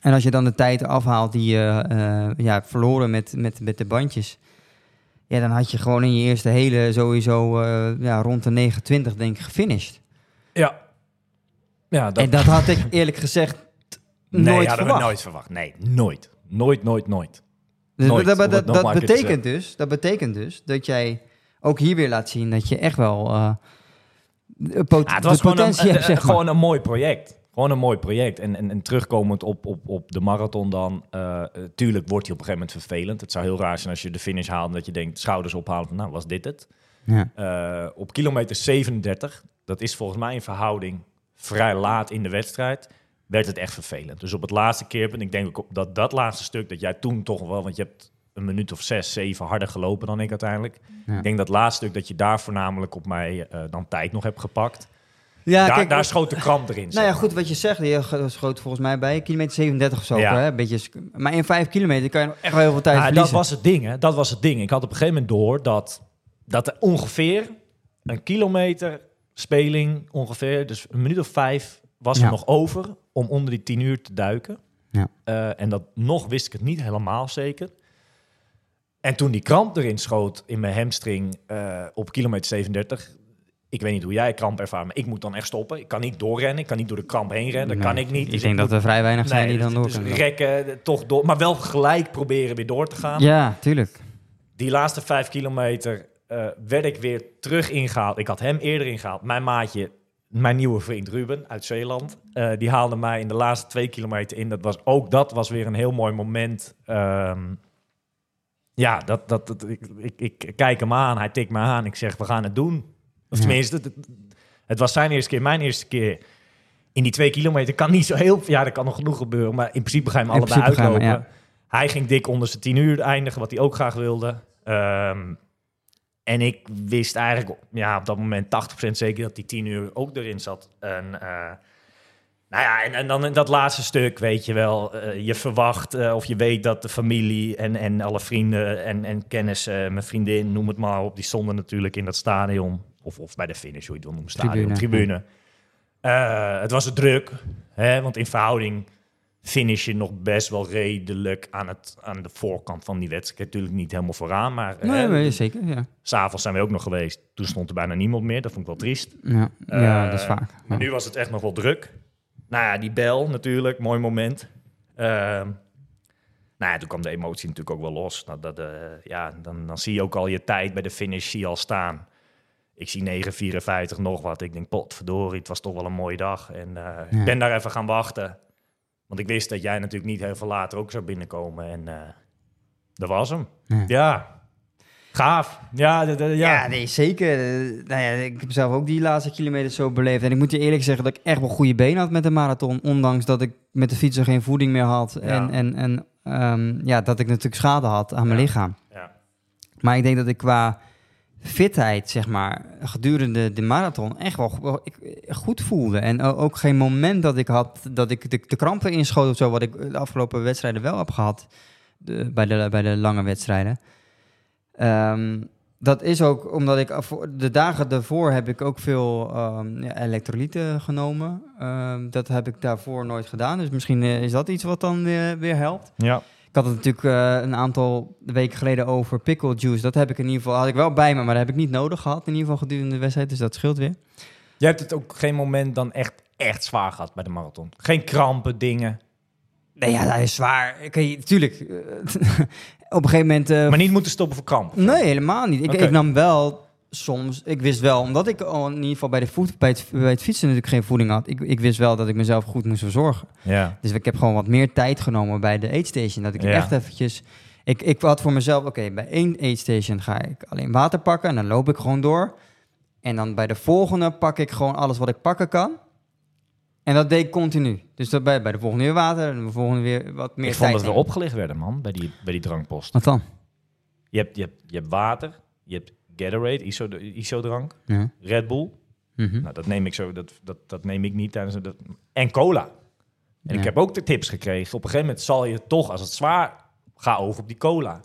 En als je dan de tijd afhaalt die je ja, verloren met, met, met de bandjes. Ja, dan had je gewoon in je eerste hele sowieso eh, ja, rond de 29 denk ik gefinished. Ja. Ja, dat, En dat had ik eerlijk gezegd nee, nooit hadden verwacht. we nooit verwacht. Nee, nooit. Nooit, nooit, nooit. Dus Nooit, dat, dat, betekent dus, dat betekent dus dat jij ook hier weer laat zien dat je echt wel eh de pot- Ja, het was gewoon, een, potentie hebt, een- zeg maar. gewoon een mooi project. Gewoon een mooi project. En, en, en terugkomend op, op, op de marathon dan. eh, tuurlijk wordt hij op een gegeven moment vervelend. Het zou heel raar zijn als je de finish haalt... en dat je denkt, schouders ophalen van... nou, was dit het? Ja. Eh, op kilometer 37, dat is volgens mij een verhouding vrij laat in de wedstrijd... werd het echt vervelend. Dus op het laatste keerpunt, ik denk ook dat, dat laatste stuk... dat jij toen toch wel... want je hebt een minuut of zes, zeven harder gelopen dan ik uiteindelijk. Ja. Ik denk dat laatste stuk dat je daar voornamelijk op mij eh, dan tijd nog hebt gepakt. Ja, daar, kijk, daar schoot de kramp erin. Nou ja, goed wat je zegt. Je schoot volgens mij bij kilometer 37 of zo. Ja. Hè? Beetje, maar in 5 kilometer kan je nog echt wel heel veel tijd Ah, dat was het ding, hè? Dat was het ding. Ik had op een gegeven moment door dat, dat er ongeveer een kilometer speling, ongeveer, dus een minuut of vijf, was Ja. er nog over om onder die tien uur te duiken. Ja. Eh, en dat nog wist ik het niet helemaal zeker. En toen die kramp erin schoot in mijn hamstring eh, op kilometer 37, Ik weet niet hoe jij kramp ervaart, maar ik moet dan echt stoppen. Ik kan niet doorrennen, ik kan niet door de kramp heen rennen. Dat Nee, kan ik niet. Ik Dus denk dat moet- er vrij weinig zijn die dan door dus rekken, eh, toch door, maar wel gelijk proberen weer door te gaan. Ja, tuurlijk. Die laatste vijf kilometer eh, werd ik weer terug ingehaald. Ik had hem eerder ingehaald. Mijn maatje, mijn nieuwe vriend Ruben uit Zeeland, eh, die haalde mij in de laatste twee kilometer in. Dat was ook dat was weer een heel mooi moment. Ehm, ja, dat, dat, dat, ik, ik, ik kijk hem aan, hij tikt me aan. Ik zeg, we gaan het doen. Of tenminste, het, het was zijn eerste keer, mijn eerste keer. In die twee kilometer kan niet zo heel... Ja, er kan nog genoeg gebeuren, maar in principe ga je hem In allebei uitlopen. Hij ging dik onder zijn tien uur eindigen, wat hij ook graag wilde. Ehm, en ik wist eigenlijk ja, op dat moment 80% zeker dat die 10 uur ook erin zat. En, eh, nou ja, en, en dan in dat laatste stuk, weet je wel, eh, je verwacht eh, of je weet dat de familie en, en alle vrienden en, en kennissen, mijn vriendin, noem het maar op, die stonden natuurlijk in dat stadion. Of, of bij de finish, hoe je het wil noemen, stadion, Tribune, tribune. Eh, het was druk, hè, want in verhouding finish je nog best wel redelijk aan, het, aan de voorkant van die wedstrijd. Natuurlijk niet helemaal vooraan, maar Nee, hè, nee, zeker, ja. S'avonds zijn we ook nog geweest. Toen stond er bijna niemand meer. Dat vond ik wel triest. Ja, ja Eh, dat is vaak. Maar nu was het echt nog wel druk. Nou ja, die bel natuurlijk. Mooi moment. Ehm, nou ja, toen kwam de emotie natuurlijk ook wel los. Nou, dat, eh, ja, dan, dan zie je ook al je tijd bij de finish zie je al staan. Ik zie 9,54 nog wat. Ik denk, potverdorie, het was toch wel een mooie dag. En eh, Ja. ik ben daar even gaan wachten. Want ik wist dat jij natuurlijk niet heel veel later ook zou binnenkomen. En eh dat was hem. Ja. Ja, gaaf. Ja, ja. Ja, nee, zeker. Eh, nou ja, ik heb zelf ook die laatste kilometer zo beleefd. En ik moet je eerlijk zeggen dat ik echt wel goede benen had met de marathon. Ondanks dat ik met de fietser geen voeding meer had. Ja. En, en, en ehm, ja, dat ik natuurlijk schade had aan mijn Ja. lichaam. Ja. Maar ik denk dat ik qua fitheid, zeg maar, gedurende de marathon echt wel, goed voelde. En ook geen moment dat ik had, dat ik de, krampen inschoot of zo, wat ik de afgelopen wedstrijden wel heb gehad, de, bij, de, bij de lange wedstrijden. Ehm, dat is ook omdat ik de dagen daarvoor heb ik ook veel ehm, ja, elektrolyten genomen. Ehm, dat heb ik daarvoor nooit gedaan. Dus misschien eh, is dat iets wat dan weer, weer helpt. ja. Ik had het natuurlijk eh, een aantal weken geleden over pickle juice. Dat heb ik in ieder geval had ik wel bij me, maar dat heb ik niet nodig gehad in ieder geval gedurende de wedstrijd. Dus dat scheelt weer. Jij hebt het ook geen moment dan echt, echt zwaar gehad bij de marathon. Geen krampen, dingen. Nee, ja, dat is zwaar. Oké, tuurlijk. eh, <laughs> op een gegeven moment. eh, Maar niet moeten stoppen voor kramp. nee, helemaal niet. Ik, ik nam wel soms. Ik wist wel, omdat ik in ieder geval bij, de voet, bij, het, bij het fietsen natuurlijk geen voeding had. Ik, ik wist wel dat ik mezelf goed moest verzorgen. Ja. Dus ik heb gewoon wat meer tijd genomen bij de aidstation. Dat ik Ja. echt eventjes... Ik, ik had voor mezelf, oké, bij één aidstation ga ik alleen water pakken en dan loop ik gewoon door. En dan bij de volgende pak ik gewoon alles wat ik pakken kan. En dat deed ik continu. Dus dat bij, bij de volgende weer water en de volgende weer wat meer ik tijd. vond dat we opgelicht werden, man, bij die, bij die drankpost. Wat dan? Je hebt, je, hebt, je hebt water, je hebt Gatorade, ISO, ISO-drank, Ja. Red Bull. Mhm. Nou, dat neem ik zo, dat, dat, dat neem ik niet tijdens dat. En cola. En Ja. ik heb ook de tips gekregen. Op een gegeven moment zal je toch, als het zwaar, ga over op die cola.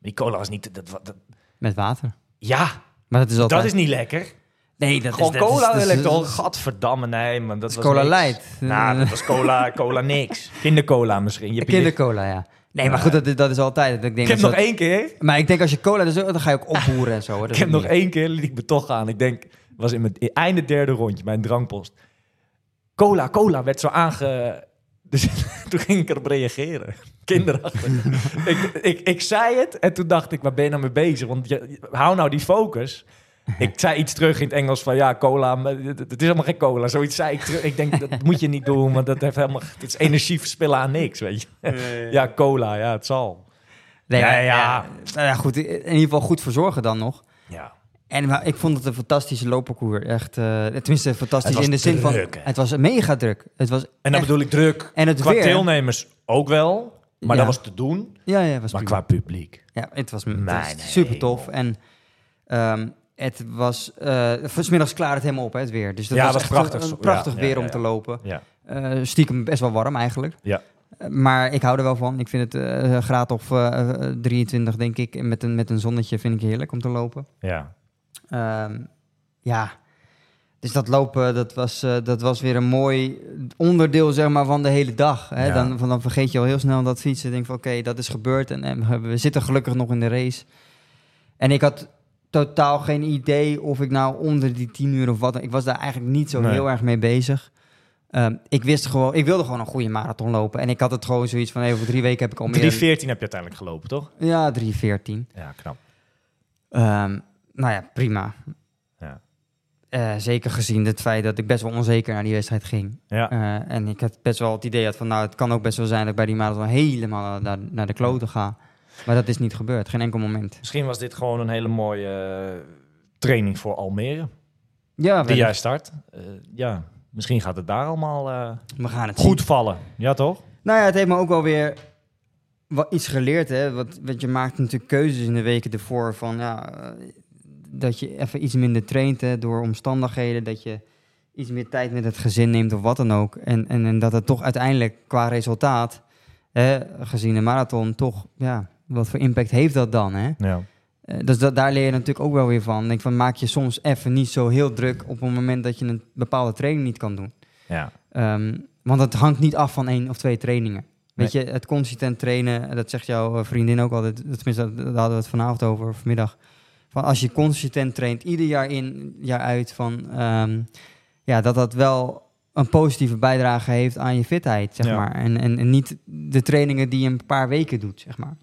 Die cola was niet. Dat, dat, Met water. ja, Maar dat is altijd... dat is niet lekker. Nee, dat Gewoon is... dat is- cola is- electrol. dat is- Gadverdamme, nee, man. Dat dat is was cola light. Nou, dat was cola, cola niks. <laughs> Kindercola misschien. Je Kindercola, ja. Nee, maar goed, dat, is- dat is altijd. Ik, denk Ik heb nog dat- één keer. Maar ik denk als je cola, dus, dan ga je ook opboeren en zo. hoor. Ik heb nog niet één keer, liet ik me toch aan. Ik denk, was in mijn einde derde rondje, mijn drankpost. Cola, cola werd zo aange... <laughs> Dus <laughs> toen ging ik erop reageren. Kinderachtig. <laughs> ik, ik, ik zei het en toen dacht ik, waar ben je nou mee bezig? Want je- hou nou die focus. <laughs> Ik zei iets terug in het Engels van ja, cola, maar het, het is helemaal geen cola. Zoiets zei ik terug. Ik denk, dat <laughs> moet je niet doen, want dat heeft helemaal... Het is energie verspillen aan niks, weet je. Ja, cola, ja, het zal. Nee, Ja, ja. Nou ja, goed. In ieder geval goed verzorgen dan nog. Ja. En maar ik vond het een fantastische loopparcours. Echt, eh, tenminste fantastisch in de zin van... hè? Het was mega druk. Het was En dan echt- bedoel ik druk. En het qua weer. deelnemers ook wel, maar Ja. dat was te doen. Ja, ja, was Maar prima. qua publiek. Ja, het was, Nee, het was nee, super tof. En ehm, het was... eh vanmiddags klaar het helemaal op, hè, het weer. Dus dat Ja, was, was prachtig. een prachtig ja, weer ja, om te lopen. Ja. Eh, stiekem best wel warm eigenlijk. Ja. Eh, Maar ik hou er wel van. Ik vind het graad of eh, eh, 23, denk ik. En met een, met een zonnetje vind ik heerlijk om te lopen. Ja. Ehm, ja, dus dat lopen, dat was, dat was weer een mooi onderdeel zeg maar, van de hele dag. Hè? Dan, van, dan vergeet je al heel snel dat fietsen. Denk van oké, dat is gebeurd en, en we zitten gelukkig nog in de race. En ik had totaal geen idee of ik nou onder die 10 uur of wat. Ik was daar eigenlijk niet zo Nee. heel erg mee bezig. Ehm, ik wist gewoon, ik wilde gewoon een goede marathon lopen. En ik had het gewoon zoiets van, hey, over drie weken heb ik al meer... 3.14 heb je uiteindelijk gelopen, toch? Ja, 3.14. Ja, knap. Ehm, nou ja, prima. Ja. Eh, zeker gezien het feit dat ik best wel onzeker naar die wedstrijd ging. Ja. Eh, en ik had best wel het idee had van, nou, het kan ook best wel zijn dat ik bij die marathon helemaal naar, naar de kloten ga. Maar dat is niet gebeurd, geen enkel moment. Misschien was dit gewoon een hele mooie eh, training voor Almere. Ja, die jij start. Eh, ja, misschien gaat het daar allemaal eh, we gaan het goed zien. vallen. Ja, toch? Nou ja, het heeft me ook wel weer wat iets geleerd, hè. Want, want je maakt natuurlijk keuzes in de weken ervoor van, ja, dat je even iets minder traint, hè, door omstandigheden, dat je iets meer tijd met het gezin neemt of wat dan ook. En, en, en dat het toch uiteindelijk qua resultaat, hè, gezien de marathon, toch, ja, wat voor impact heeft dat dan, hè? Ja. Eh, dus dat, daar leer je natuurlijk ook wel weer van. Denk van, maak je soms even niet zo heel druk op het moment dat je een bepaalde training niet kan doen. ja. Ehm, want het hangt niet af van één of twee trainingen. Weet je, het consistent trainen, dat zegt jouw eh, vriendin ook altijd, tenminste, daar hadden we het vanavond over, vanmiddag. Van als je consistent traint, ieder jaar in, jaar uit, van, ehm, ja, dat dat wel een positieve bijdrage heeft aan je fitheid, zeg Ja. maar. En, en, en niet de trainingen die je een paar weken doet, zeg maar.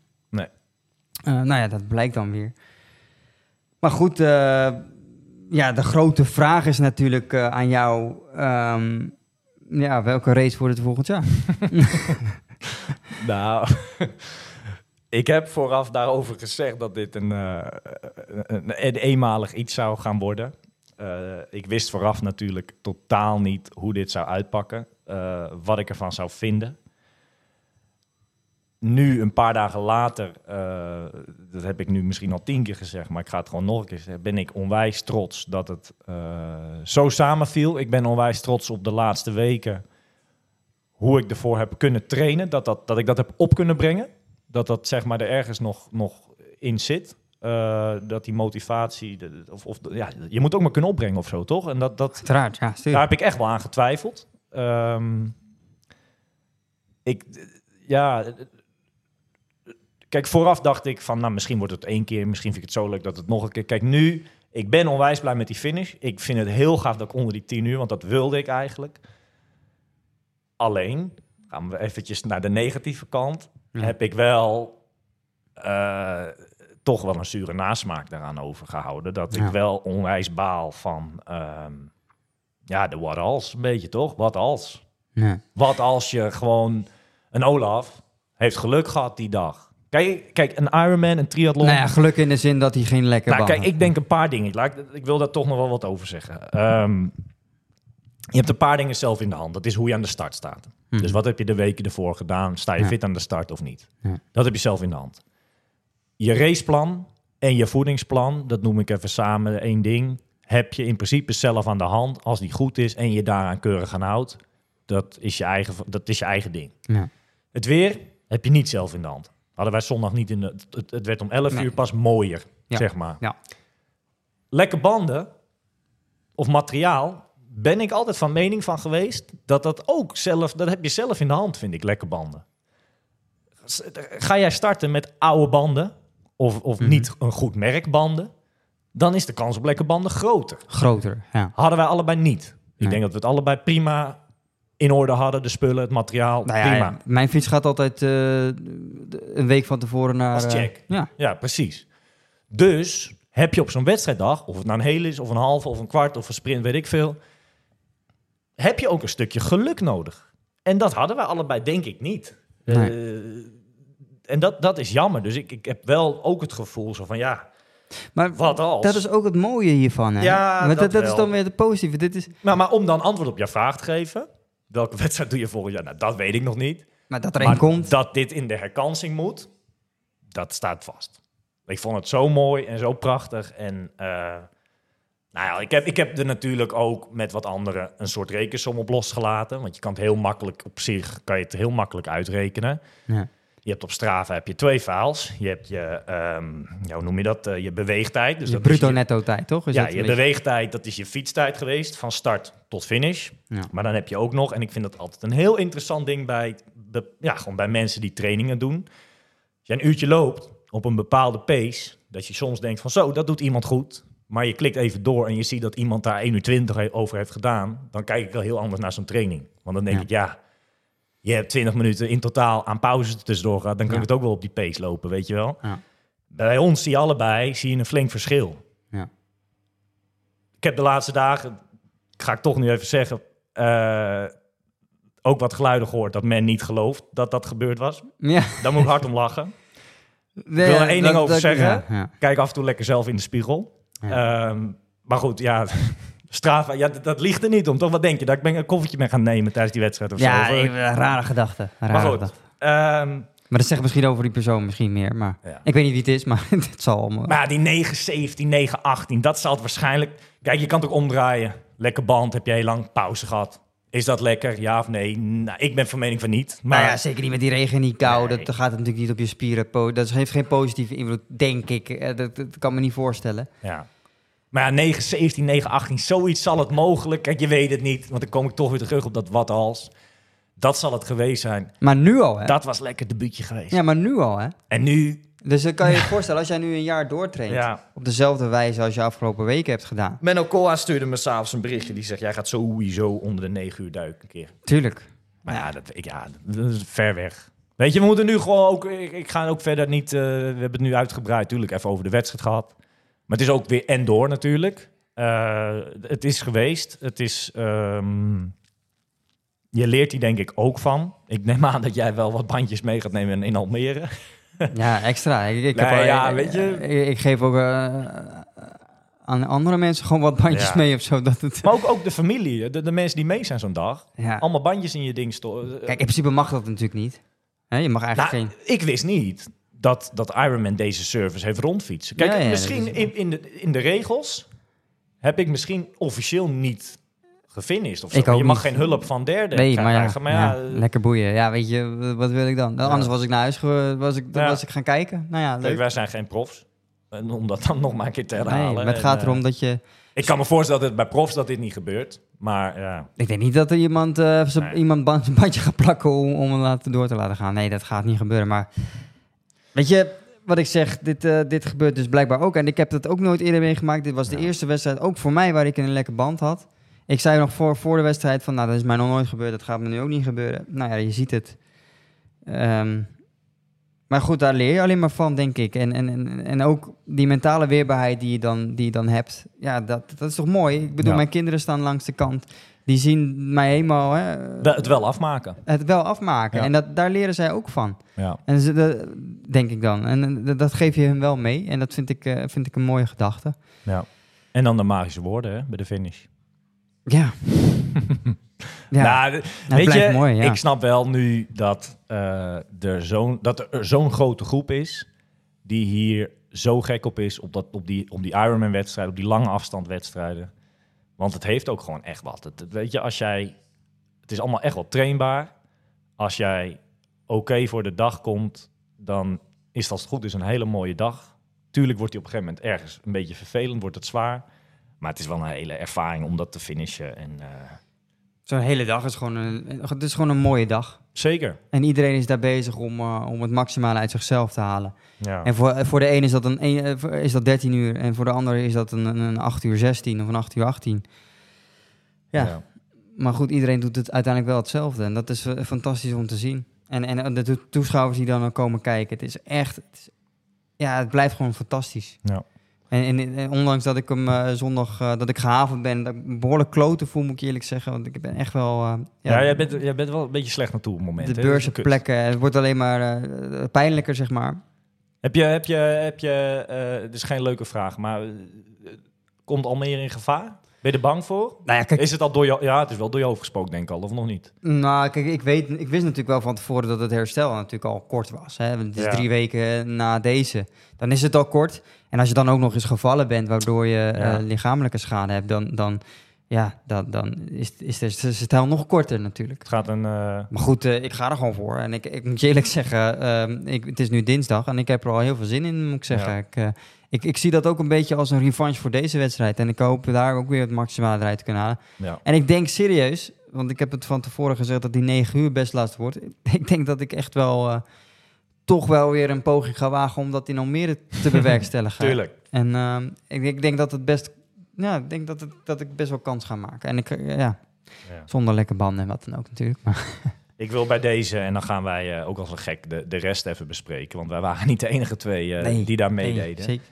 Eh, nou ja, dat blijkt dan weer. Maar goed, eh, ja, de grote vraag is natuurlijk eh, aan jou... ehm, ja, welke race wordt het volgend jaar? <laughs> Nou, <laughs> ik heb vooraf daarover gezegd dat dit een, een, een eenmalig iets zou gaan worden. Ik wist vooraf natuurlijk totaal niet hoe dit zou uitpakken, wat ik ervan zou vinden. Nu, een paar dagen later, eh, dat heb ik nu misschien al tien keer gezegd, maar ik ga het gewoon nog een keer zeggen, ben ik onwijs trots dat het eh, zo samenviel. Ik ben onwijs trots op de laatste weken hoe ik ervoor heb kunnen trainen, dat, dat, dat ik dat heb op kunnen brengen. Dat dat zeg maar er ergens nog, nog in zit. Eh, dat die motivatie, de- of, of ja, je moet ook maar kunnen opbrengen of zo, toch? En dat, dat, Uiteraard, ja, stuur. daar heb ik echt wel aan getwijfeld. Ehm, ik, ja, kijk, vooraf dacht ik van, nou, misschien wordt het één keer, misschien vind ik het zo leuk dat het nog een keer. Kijk, nu, ik ben onwijs blij met die finish. Ik vind het heel gaaf dat ik onder die 10 uur, want dat wilde ik eigenlijk. Alleen, gaan we eventjes naar de negatieve kant, Ja. heb ik wel eh, toch wel een zure nasmaak daaraan overgehouden. Dat ik wel onwijs baal van, ehm, ja, de what als, een beetje toch? Wat als? Ja. Wat als je gewoon, een Olaf heeft geluk gehad die dag. Kijk, kijk een Ironman, een triathlon. Nou ja, geluk in de zin dat hij geen lekker Nou, kijk, ik denk een paar dingen. Laat Ik, ik wil daar toch nog wel wat over zeggen. Ehm, je hebt een paar dingen zelf in de hand. Dat is hoe je aan de start staat. Mhm. Dus wat heb je de weken ervoor gedaan? Sta je Ja. fit aan de start of niet? Ja. Dat heb je zelf in de hand. Je raceplan en je voedingsplan, dat noem ik even samen één ding, heb je in principe zelf aan de hand. Als die goed is en je daaraan keurig aan houdt, dat is je eigen, dat is je eigen ding. Ja. Het weer heb je niet zelf in de hand. Hadden wij zondag niet in de... Het, het werd om 11 Nee. uur pas mooier, Ja. zeg maar. Ja. Lekke banden of materiaal ben ik altijd van mening van geweest dat dat ook zelf... Dat heb je zelf in de hand, vind ik, lekke banden. Ga jij starten met oude banden of, of Mhm. niet een goed merk banden... dan is de kans op lekke banden groter. Groter, ja. Hadden wij allebei niet. Ik Nee. denk dat we het allebei prima in orde hadden. De spullen, het materiaal, Nou ja, prima. mijn fiets gaat altijd eh, de- een week van tevoren naar... Als eh, check. ja, Ja, precies. Dus heb je op zo'n wedstrijddag, of het nou een hele is, of een halve, of een kwart, of een sprint, weet ik veel, heb je ook een stukje geluk nodig. En dat hadden wij allebei, denk ik, niet. Nee. Eh, en dat, dat is jammer. Dus ik, ik heb wel ook het gevoel zo van, ja, maar wat als? dat is ook het mooie hiervan, hè? Ja, Want dat dat, is dan weer het positieve. Dit is, Nou, maar om dan antwoord op jouw vraag te geven, welke wedstrijd doe je volgend jaar? Nou, dat weet ik nog niet. maar dat er Maar komt... dat dit in de herkansing moet, dat staat vast. Ik vond het zo mooi en zo prachtig. En eh, nou ja, ik heb, ik heb er natuurlijk ook met wat anderen een soort rekensom op losgelaten. Want je kan het heel makkelijk op zich, kan je het heel makkelijk uitrekenen. Ja. Je hebt op Strava heb je twee files. Je hebt je, ehm, ja, hoe noem je dat, Eh, je beweegtijd. Dus dat is bruto je- netto tijd, toch? Is ja, je beweegtijd, dat is je fietstijd geweest, van start tot finish. Ja. Maar dan heb je ook nog, en ik vind dat altijd een heel interessant ding bij, de, ja, gewoon bij mensen die trainingen doen. Als je een uurtje loopt op een bepaalde pace, Dat je soms denkt van zo, dat doet iemand goed. Maar je klikt even door en je ziet dat iemand daar 1 uur 20 he- over heeft gedaan. Dan kijk ik wel heel anders naar zo'n training. Want dan denk Ja. ik, ja, je hebt 20 minuten in totaal aan pauze tussendoor gehad. Dan kan Ja. ik het ook wel op die pace lopen, weet je wel. Ja. Bij ons zie je allebei zie je een flink verschil. Ja. Ik heb de laatste dagen, ga ik toch nu even zeggen, eh, ook wat geluiden gehoord dat men niet gelooft dat dat gebeurd was. Ja. Daar moet ik hard om lachen. <laughs> wil er één ding over zeggen. Kijk af en toe lekker zelf in de spiegel. Ehm, maar goed, ja, Strava, ja, dat, dat ligt er niet om. Toch? Wat denk je? Dat ik ben een koffertje ben gaan nemen tijdens die wedstrijd of Ja, zo? Of, ik- eh, rare gedachte. Rare maar goed, gedachte. ehm, Maar dat zegt misschien over die persoon misschien meer. Maar Ja. ik weet niet wie het is, maar <laughs> het zal allemaal. maar ja, die 9, 17, 9, 18, dat zal het waarschijnlijk... Kijk, je kan het ook omdraaien. Lekker band, heb je heel lang pauze gehad. Is dat lekker, ja of nee? Nou, ik ben van mening van niet. Maar Maar ja, zeker niet met die regen en die kou. Nee. Dat dat gaat natuurlijk niet op je spieren. Dat heeft geen positieve invloed, denk ik. Eh, Dat, dat kan me niet voorstellen. Ja. Maar ja, 9, 17, 9, 18, zoiets zal het mogelijk. Kijk, je weet het niet, want dan kom ik toch weer terug op dat wat als. Dat zal het geweest zijn. Maar nu al, hè? Dat was lekker debuutje geweest. Ja, maar nu al, hè? En nu, Dus dan kan je je <laughs> voorstellen, als jij nu een jaar doortraint... ja. op dezelfde wijze als je afgelopen weken hebt gedaan. Menno Koa stuurde me s'avonds een berichtje. Die zegt, jij gaat sowieso onder de 9 uur duiken een keer. Tuurlijk. Maar ja, dat, ik, ja, dat is ver weg. Weet je, we moeten nu gewoon ook... Ik, ik ga ook verder niet... eh, we hebben het nu uitgebreid, natuurlijk even over de wedstrijd gehad. Maar het is ook weer en door natuurlijk. Eh, het is geweest. Het is... ehm, je leert die denk ik ook van. Ik neem aan dat jij wel wat bandjes mee gaat nemen in, Almere. <laughs> Ja, extra. Ik, ik, Nee, heb, al- ja, ik- weet je. Ik, ik geef ook eh, aan andere mensen gewoon wat bandjes Ja. mee of zo. Dat het, Maar ook, ook de familie, de, de mensen die mee zijn zo'n dag. ja. Allemaal bandjes in je ding storen. Kijk, in principe mag dat natuurlijk niet. Je mag eigenlijk Nou, geen... ik wist niet dat, dat Ironman deze service heeft rondfietsen. Kijk, Ja, ja, misschien is- in, in, de, in de regels heb ik misschien officieel niet gefinished of zo. Je mag niet. geen hulp van derden Nee, maar ja. Maar ja, ja, lekker boeien. Ja, weet je, wat wil ik dan? Nou. Anders was ik naar huis, was ik, was ik gaan kijken. Nou ja, kijk, leuk. wij zijn geen profs. En om dat dan <laughs> nog maar een keer te Nee, herhalen. maar het En, gaat eh, erom dat je... ik kan me voorstellen dat het bij profs dat dit niet gebeurt. Maar ja, Ik denk niet dat er iemand, eh, Nee. iemand een bandje gaat plakken om, om hem laten, door te laten gaan. Nee, dat gaat niet gebeuren. Maar weet je, wat ik zeg, dit, eh, dit gebeurt dus blijkbaar ook. En ik heb dat ook nooit eerder meegemaakt. Dit was de Ja. eerste wedstrijd, ook voor mij, waar ik een lekker band had. Ik zei nog voor, voor de wedstrijd van, nou, dat is mij nog nooit gebeurd. Dat gaat me nu ook niet gebeuren. Nou ja, je ziet het. Ehm, maar goed, daar leer je alleen maar van, denk ik. En, en, en, en ook die mentale weerbaarheid die je dan, die je dan hebt. Ja, dat, dat is toch mooi? Ik bedoel, Ja. mijn kinderen staan langs de kant. Die zien mij helemaal hè, het wel afmaken. het wel afmaken. Ja. En dat, daar leren zij ook van. Ja. En ze, dat, denk ik dan. En dat, dat geef je hen wel mee. En dat vind ik, eh, vind ik een mooie gedachte. Ja. En dan de magische woorden hè, bij de finish. Ja. <laughs> ja. Nou, dat weet je, mooi, ja. ik snap wel nu dat, eh, er zo'n, dat er zo'n grote groep is die hier zo gek op is op, dat, op die, op die Ironman-wedstrijden, op die lange afstandwedstrijden. Want het heeft ook gewoon echt wat. Het, weet je, als jij, het is allemaal echt wel trainbaar. Als jij oké voor de dag komt, dan is dat als het goed is een hele mooie dag. Tuurlijk wordt die op een gegeven moment ergens een beetje vervelend, wordt het zwaar. Maar het is wel een hele ervaring om dat te finishen. En, eh, Zo'n hele dag is gewoon een, het is gewoon een mooie dag. Zeker. En iedereen is daar bezig om, eh, om het maximale uit zichzelf te halen. Ja. En voor, voor de ene is dat, een, een- eh, is dat 13 uur. En voor de andere is dat een, een, een 8 uur 16 of een 8 uur 18. Ja. Maar goed, iedereen doet het uiteindelijk wel hetzelfde. En dat is eh, fantastisch om te zien. En, en de to- toeschouwers die dan komen kijken, het is echt... het is- ja, het blijft gewoon fantastisch. Ja. En, en, en ondanks dat ik hem eh, zondag, eh, dat ik gehavend ben, dat ik behoorlijk kloten voel, moet ik eerlijk zeggen. Want ik ben echt wel... eh, Ja, jij, bent, jij bent wel een beetje slecht naartoe op het moment. de hè? Dat is beurzen kut. plekken. Het wordt alleen maar pijnlijker, zeg maar. Heb je, heb je, heb je het is geen leuke vraag, maar komt Almere in gevaar? Ben je er bang voor? Nou ja, kijk, Is het al door je, ja, het is wel door je hoofd gesproken, denk ik al, of nog niet? Nou, kijk, ik, weet, ik wist natuurlijk wel van tevoren dat het herstel natuurlijk al kort was. Hè? Want Het is Ja. drie weken na deze. Dan is het al kort. En als je dan ook nog eens gevallen bent, waardoor je eh, lichamelijke schade hebt, dan, dan, ja, dan, dan is, is de is het herstel nog korter natuurlijk. Het gaat een... eh, Maar goed, eh, ik ga er gewoon voor. En ik, ik moet je eerlijk <laughs> zeggen, ehm, ik, het is nu dinsdag en ik heb er al heel veel zin in, moet ik zeggen. Ja. Ik, ik, ik zie dat ook een beetje als een revanche voor deze wedstrijd. En ik hoop daar ook weer het maximale eruit te kunnen halen. ja. En ik denk serieus, want ik heb het van tevoren gezegd dat die 9 uur best laatst wordt. <laughs> Ik denk dat ik echt wel toch wel weer een poging ga wagen om dat in Almere te <laughs> bewerkstelligen. Tuurlijk. En ehm, ik, ik denk dat het best, ja, ik denk dat, het, dat ik best wel kans ga maken. En ik, eh, ja, Ja. zonder lekke banden en wat dan ook natuurlijk. Maar, <laughs> Ik wil bij deze, en dan gaan wij eh, ook als een gek de, de rest even bespreken. Want wij waren niet de enige twee eh, Nee, die daar nee, meededen. zeker.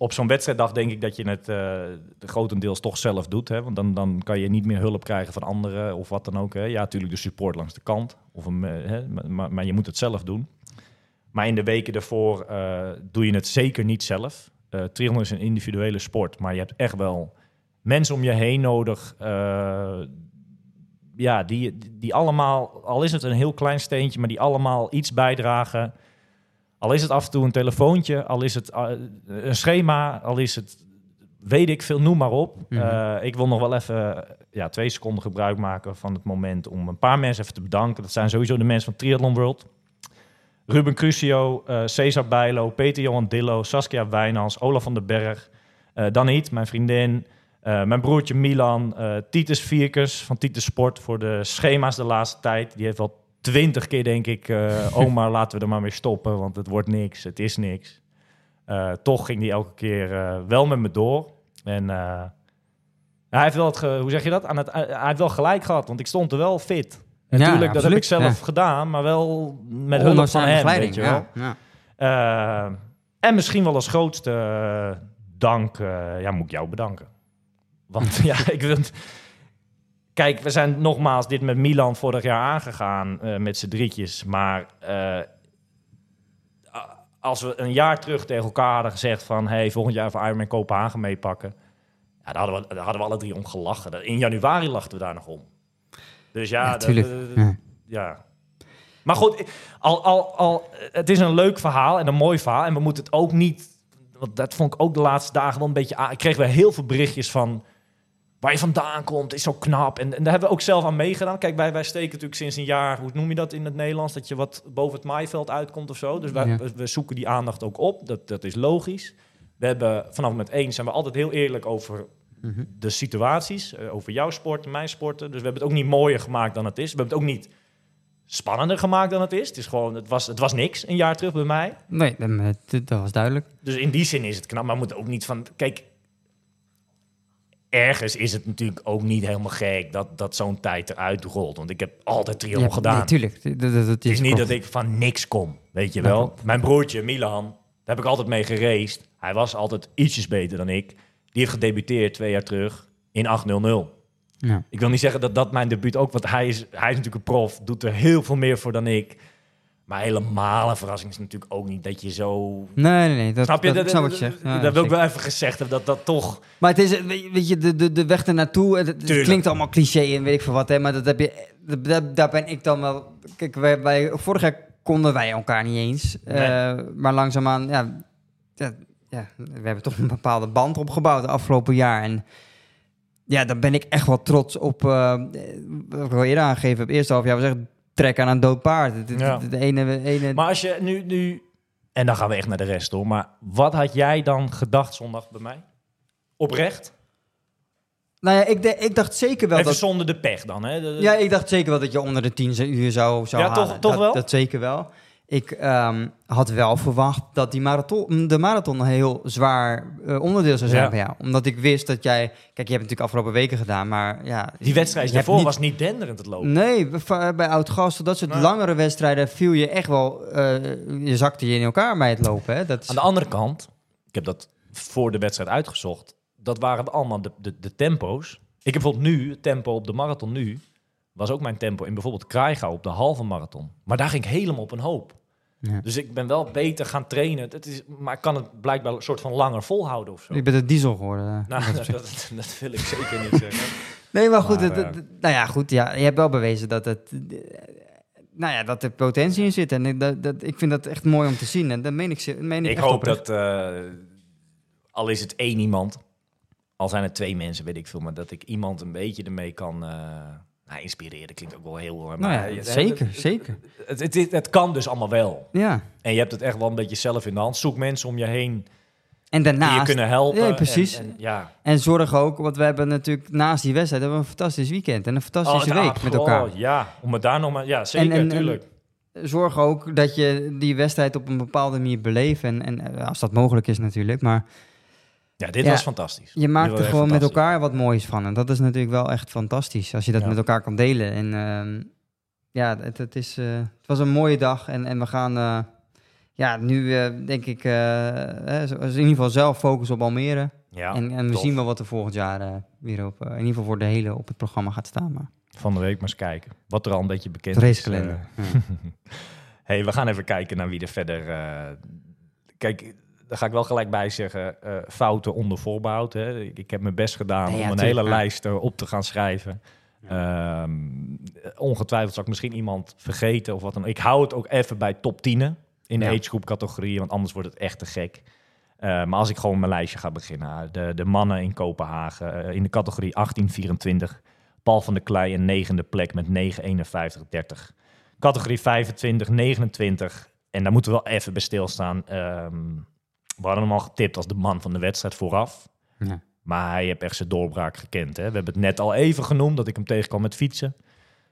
Op zo'n wedstrijddag denk ik dat je het eh, grotendeels toch zelf doet. Hè? Want dan, dan kan je niet meer hulp krijgen van anderen of wat dan ook. Hè? Ja, natuurlijk de support langs de kant. Of een, eh, hè? Maar, maar, je moet het zelf doen. Maar in de weken daarvoor eh, doe je het zeker niet zelf. Eh triathlon is een individuele sport, maar je hebt echt wel mensen om je heen nodig. ja, die, die allemaal, al is het een heel klein steentje, maar die allemaal iets bijdragen. Al is het af en toe een telefoontje, al is het eh, een schema, al is het weet ik veel, noem maar op. Mhm. Eh, ik wil nog wel even eh, ja, twee seconden gebruik maken van het moment om een paar mensen even te bedanken. Dat zijn sowieso de mensen van Triathlon World. Ruben Crucio, eh Cesar Bijlo, Peter Johan Dillo, Saskia Wijnals, Olaf van den Berg, eh Daniet, mijn vriendin, mijn broertje Milan, Titus Vierkes van Titus Sport voor de schema's de laatste tijd. Die heeft wel twintig keer, denk ik, eh, <laughs> oma, laten we er maar mee stoppen, want het wordt niks, het is niks. Eh, toch ging die elke keer eh, wel met me door. En hij heeft wel het, ge- hoe zeg je dat? Aan het, hij heeft wel gelijk gehad, want ik stond er wel fit. Ja, natuurlijk, dat heb ik zelf ja. gedaan, maar wel met hulp van hem, weet je wel. en misschien wel als grootste dank, ja, moet ik jou bedanken. Want <laughs> ja, ik wil... Kijk, we zijn nogmaals dit met Milan vorig jaar aangegaan eh, met z'n drietjes. Maar eh, als we een jaar terug tegen elkaar hadden gezegd van... hey, volgend jaar voor Ironman Kopenhagen meepakken. Ja, daar, hadden we, daar hadden we alle drie om gelachen. In januari lachten we daar nog om. Dus ja, Ja, dat- tuurlijk. dat- Ja. ja. Maar goed, al, al, al, het is een leuk verhaal en een mooi verhaal. En we moeten het ook niet... Want dat vond ik ook de laatste dagen wel een beetje... Ik kreeg weer heel veel berichtjes van... Waar je vandaan komt, is zo knap. En, en daar hebben we ook zelf aan meegedaan. Kijk, wij, wij steken natuurlijk sinds een jaar... Hoe noem je dat in het Nederlands? Dat je wat boven het maaiveld uitkomt of zo. Dus wij, Ja. we, we zoeken die aandacht ook op. Dat, dat is logisch. We hebben vanaf met één zijn we altijd heel eerlijk over Mhm. de situaties. eh, over jouw sport, mijn sporten. Dus we hebben het ook niet mooier gemaakt dan het is. We hebben het ook niet spannender gemaakt dan het is. Het, is gewoon, het, was, het was niks een jaar terug bij mij. Nee, dat, dat- dat was duidelijk. Dus in die zin is het knap. Maar we moeten ook niet van... Kijk, ergens is het natuurlijk ook niet helemaal gek... dat, dat zo'n tijd eruit rolt. Want ik heb altijd triathlon Ja, gedaan. Natuurlijk. Dat, dat, dat het is niet dat ik van niks kom, weet je wel. Mijn broertje Milan, daar heb ik altijd mee geraced. Hij was altijd ietsjes beter dan ik. Die heeft gedebuteerd twee jaar terug in 800. Ja. Ik wil niet zeggen dat dat mijn debuut ook... want hij is, hij is natuurlijk een prof, doet er heel veel meer voor dan ik... Maar helemaal een verrassing is natuurlijk ook niet dat je zo Nee, nee, nee. Dat, Snap je? dat, ik snap wat je zegt. Ja, dat wil ik wel even gezegd hebben, dat dat toch... Maar het is, weet je- de, de, de weg ernaartoe, het, het klinkt allemaal cliché en weet ik veel wat, hè, maar dat heb je, dat- daar, daar ben ik dan wel... Kijk, wij, wij, vorig jaar konden wij elkaar niet eens, Nee. Eh, maar langzaamaan, ja, ja, ja, we hebben toch een bepaalde band opgebouwd de afgelopen jaar en ja, dan ben ik echt wel trots op, eh, wat ik al eerder aangegeven heb, eerste half jaar was echt trek aan een dood paard. De, Ja. de, ene, ene Maar als je nu, nu... En dan gaan we echt naar de rest hoor. Maar wat had jij dan gedacht zondag bij mij? Oprecht? nou ja, ik, de- ik dacht zeker wel Even dat... zonder de pech dan, hè? De- Ja, ik dacht zeker wel dat je onder de 10 uur zou, zou Ja, halen. toch- toch dat, wel? Dat zeker wel. Ik ehm, had wel verwacht dat die marathon, de marathon een heel zwaar eh, onderdeel zou zijn Ja. bij jou. Omdat ik wist dat jij... Kijk, je hebt natuurlijk afgelopen weken gedaan, maar ja... Die wedstrijd daarvoor niet- was niet denderend het lopen. Nee, bij- oud-gasten, dat soort langere wedstrijden viel je echt wel... eh, je zakte je in elkaar bij het lopen, hè. Dat is, Aan de andere kant, ik heb dat voor de wedstrijd uitgezocht. Dat waren allemaal de, de, de tempo's. Ik heb bijvoorbeeld nu, het tempo op de marathon nu... was ook mijn tempo in bijvoorbeeld Krijga op de halve marathon. Maar daar ging ik helemaal op een hoop. Ja. Dus ik ben wel beter gaan trainen. Het is, maar ik kan het blijkbaar een soort van langer volhouden of zo. je bent een diesel geworden. Nou, dat, <laughs> dat, dat wil ik zeker niet zeggen. Nee, maar goed, Maar, het- eh, het- nou ja, goed, ja, je hebt wel bewezen dat het, eh, nou ja, dat er potentie in zit. En ik- dat, dat, ik vind dat echt mooi om te zien. En dat meen ik, ze- meen ik, Ik echt hoop oprecht. dat, eh, al is het één iemand, al zijn het twee mensen, weet ik veel, maar dat ik iemand een beetje ermee kan eh, nou, inspireren. Klinkt ook wel heel... eh, Nou maar ja, het- zeker, het- zeker. Het, het, kan dus allemaal wel. Ja, En je hebt het echt wel een beetje zelf in de hand. Zoek mensen om je heen en die je daarnaast, kunnen helpen. Ja, precies. En, en, ja. en zorg ook, want we hebben natuurlijk naast die wedstrijd hebben we een fantastisch weekend en een fantastische Oh, week ah, met elkaar. oh, ja, om het daar nog maar... Ja, zeker, En- natuurlijk. zorg ook dat je die wedstrijd op een bepaalde manier beleeft. En, en eh, als dat mogelijk is natuurlijk. Maar Ja, dit Ja. was fantastisch. je maakt er gewoon met elkaar wat moois van. En dat is natuurlijk wel echt fantastisch. Als je dat Ja. met elkaar kan delen. En ehm, ja, het, het, is, eh, het was een mooie dag. En, en we gaan eh, ja, nu eh, denk ik in ieder geval zelf focussen op Almere. Ja, en en we tof. zien wel wat er volgend jaar weer op, in ieder geval voor de hele op het programma gaat staan. Maar Van de week maar eens kijken. Wat er al een beetje bekend de is. racekalender. ja. <laughs> hey, we gaan even kijken naar wie er verder... kijk, daar ga ik wel gelijk bij zeggen. eh, fouten onder voorbehoud. Hè. Ik, ik heb mijn best gedaan Ja, om een hele ja. lijst eh, op te gaan schrijven. Ehm, ongetwijfeld zal ik misschien iemand vergeten of wat dan. Ik hou het ook even bij top 10 in de Ja. agegroep categorieën, want anders wordt het echt te gek. Eh, maar als ik gewoon mijn lijstje ga beginnen. De, de mannen in Kopenhagen eh, in de categorie 18-24. Paul van der Klei een negende plek met 9-51-30. Categorie 25-29. En daar moeten we wel even bij stilstaan. Ehm we hadden hem al getipt als de man van de wedstrijd vooraf. Ja. Maar hij heeft echt zijn doorbraak gekend. Hè? We hebben het net al even genoemd dat ik hem tegenkwam met fietsen.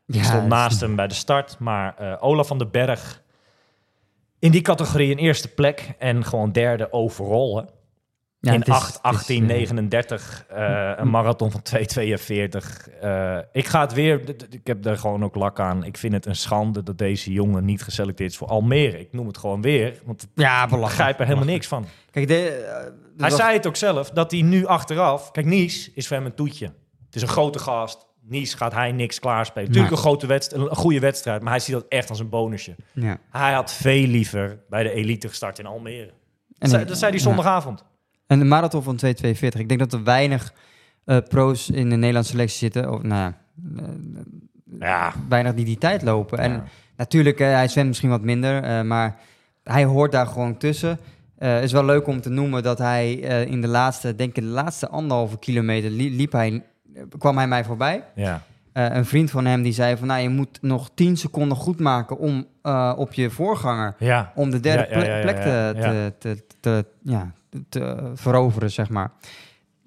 Ik Ja, stond naast hem bij de start. Maar eh, Olaf van den Berg in die categorie een eerste plek. En gewoon derde overall. Hè? Ja, in het is- 8, het is, 18, eh, 39. eh, een marathon van 2,42. Eh, ik ga het weer... Ik heb daar gewoon ook lak aan. Ik vind het een schande dat deze jongen niet geselecteerd is voor Almere. Ik noem het gewoon weer. Want ik Ja, belachelijk. begrijp er helemaal niks van. Kijk, de, eh, Hij was- zei het ook zelf, dat hij nu achteraf... Kijk, Nies is voor hem een toetje. Het is een grote gast. Nies gaat hij niks klaarspelen. Natuurlijk Nee. een, grote wedstrijd, een goede wedstrijd, maar hij ziet dat echt als een bonusje. Ja. Hij had veel liever bij de elite gestart in Almere. En, Zei- dat zei hij ja. zondagavond. En de marathon van 242. Ik denk dat er weinig eh, pro's in de Nederlandse selectie zitten. Of, nou ja, eh, Ja. weinig die die tijd lopen. En natuurlijk, eh, hij zwemt misschien wat minder. maar hij hoort daar gewoon tussen. Het is wel leuk om te noemen dat hij in de laatste, denk ik, de laatste anderhalve kilometer li- liep hij, kwam hij mij voorbij. Ja. Een vriend van hem die zei van, nou, je moet nog 10 seconden goed maken om op je voorganger Ja. om de derde plek te, te, te, ja, te veroveren, zeg maar.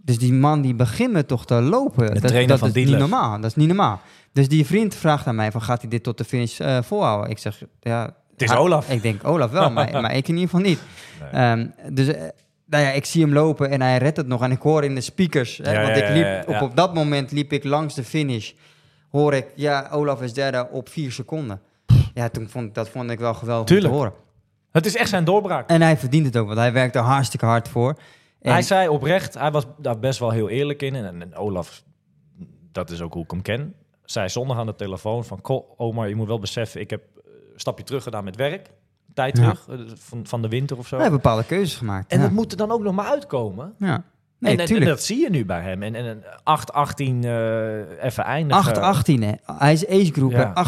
Dus die man die begint me toch te lopen. dat trainer dat van is niet normaal. Dat is niet normaal. Dus die vriend vraagt aan mij van gaat hij dit tot de finish eh, volhouden? Ik zeg ja. Het is Olaf. Ik denk Olaf wel, maar, <laughs> maar ik in ieder geval niet. Nee. Ehm, dus eh, nou ja, ik zie hem lopen en hij redt het nog. En ik hoor in de speakers, hè, Ja, want ik liep, op, op dat moment liep ik langs de finish. Hoor ik, ja, Olaf is derde op vier seconden. Ja, toen vond ik, dat vond ik wel geweldig Tuurlijk. te horen. Het is echt zijn doorbraak. En hij verdient het ook, want hij werkt er hartstikke hard voor. En, Hij zei oprecht, hij was daar best wel heel eerlijk in. En, en Olaf, dat is ook hoe ik hem ken, zei zondag aan de telefoon van... "Ko, Omar, je moet wel beseffen, ik heb eh, een stapje terug gedaan met werk. Tijd Ja. terug, eh, van, van de winter of zo. hij heeft bepaalde keuzes gemaakt. En ja. dat moet er dan ook nog maar uitkomen. ja. Nee, en, en- dat zie je nu bij hem. En, en een 8-18 eh, even eindigen. 8-18, hè. Hij is ace group, Ja. hè.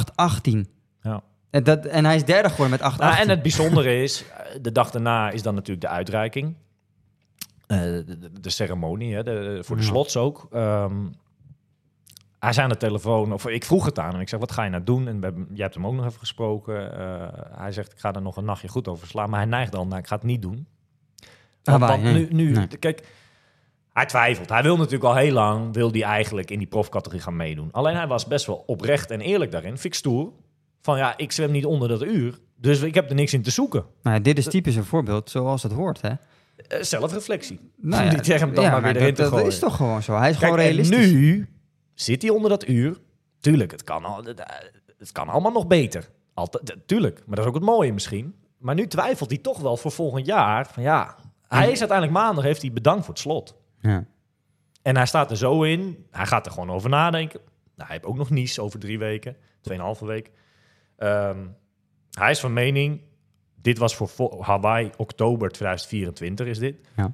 8-18. En, dat, en hij is derde geworden met 8-18. Nou, en het bijzondere is, de dag daarna is dan natuurlijk de uitreiking. Eh, de, ceremonie, hè, de, voor de Ja. slots ook. Ehm, hij zei aan de telefoon, of ik vroeg het aan hem. Ik zeg, wat ga je nou doen? En we hebben, jij hebt hem ook nog even gesproken. Eh, hij zegt, ik ga er nog een nachtje goed over slaan. Maar hij neigt al naar, ik ga het niet doen. Want Ah, waar, nu, nu Nee. kijk, hij twijfelt. Hij wil natuurlijk al heel lang, wil hij eigenlijk in die profcategorie gaan meedoen. Alleen hij was best wel oprecht en eerlijk daarin. Ik stoer. Van ja, ik zwem niet onder dat uur. Dus ik heb er niks in te zoeken. Nou, dit is typisch een voorbeeld zoals het hoort, hè. Eh, zelfreflectie. Nou <laughs> Die hem dan maar weer erin dat, te dat gooien. is toch gewoon zo. Hij is Kijk, gewoon en realistisch. nu zit hij onder dat uur. Tuurlijk, het kan, al, het kan allemaal nog beter. Altijd, tuurlijk, maar dat is ook het mooie misschien. Maar nu twijfelt hij toch wel voor volgend jaar. Van ja, hij is uiteindelijk maandag, heeft hij bedankt voor het slot. Ja. En hij staat er zo in. Hij gaat er gewoon over nadenken. Nou, hij heeft ook nog niets over drie weken. Tweeënhalve week. Ehm, hij is van mening... Dit was voor vo- Hawaii oktober 2024 is dit. Ja.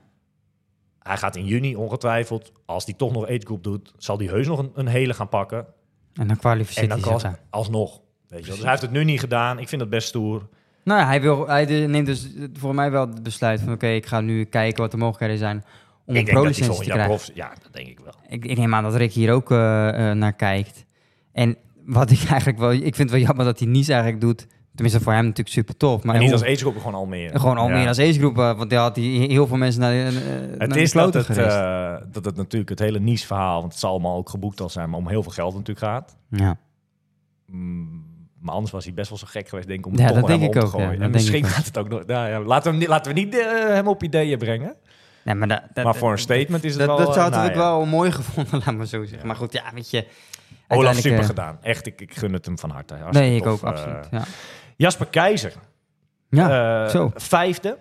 Hij gaat in juni ongetwijfeld... Als hij toch nog age group doet... zal hij heus nog een, een hele gaan pakken. En dan kwalificeert En dan hij daar. alsnog. Weet je. Dus hij heeft het nu niet gedaan. Ik vind dat best stoer. Nou ja, hij, wil, hij neemt dus voor mij wel het besluit van... oké, ik ga nu kijken wat de mogelijkheden zijn om ik een pro-licentie te krijgen. prof... Ja, dat denk ik wel. Ik, ik neem aan dat Rick hier ook eh, eh, naar kijkt. En wat ik eigenlijk wel... Ik vind het wel jammer dat hij niets eigenlijk doet. Tenminste, voor hem natuurlijk super tof. Maar en niet hoe- als age group, gewoon Almere. Gewoon al Ja. meer als ace-groep, eh, want daar had hij heel veel mensen naar, eh, naar Het is dat het, eh, dat het natuurlijk het hele niche verhaal, want het zal allemaal ook geboekt al zijn, maar om heel veel geld natuurlijk gaat. ja. Mm, Maar anders was hij best wel zo gek geweest, denk ik, om Ja, dat denk ik om te ook, ja. gooien. En misschien gaat het ook nog... Nou ja, laten, we, hem niet- laten we niet eh, hem op ideeën brengen. Nee, maar, dat, dat- Maar voor een statement is het dat, wel... dat had nou ik ja. wel mooi gevonden, <laughs> laat maar zo zeggen. Maar goed, ja, weet je. Olaf, super eh, gedaan. Echt, ik, ik gun het hem van harte. Nee, ik tof. ook, Eh, absoluut. Ja, Jasper Keizer, ja eh, zo. vijfde.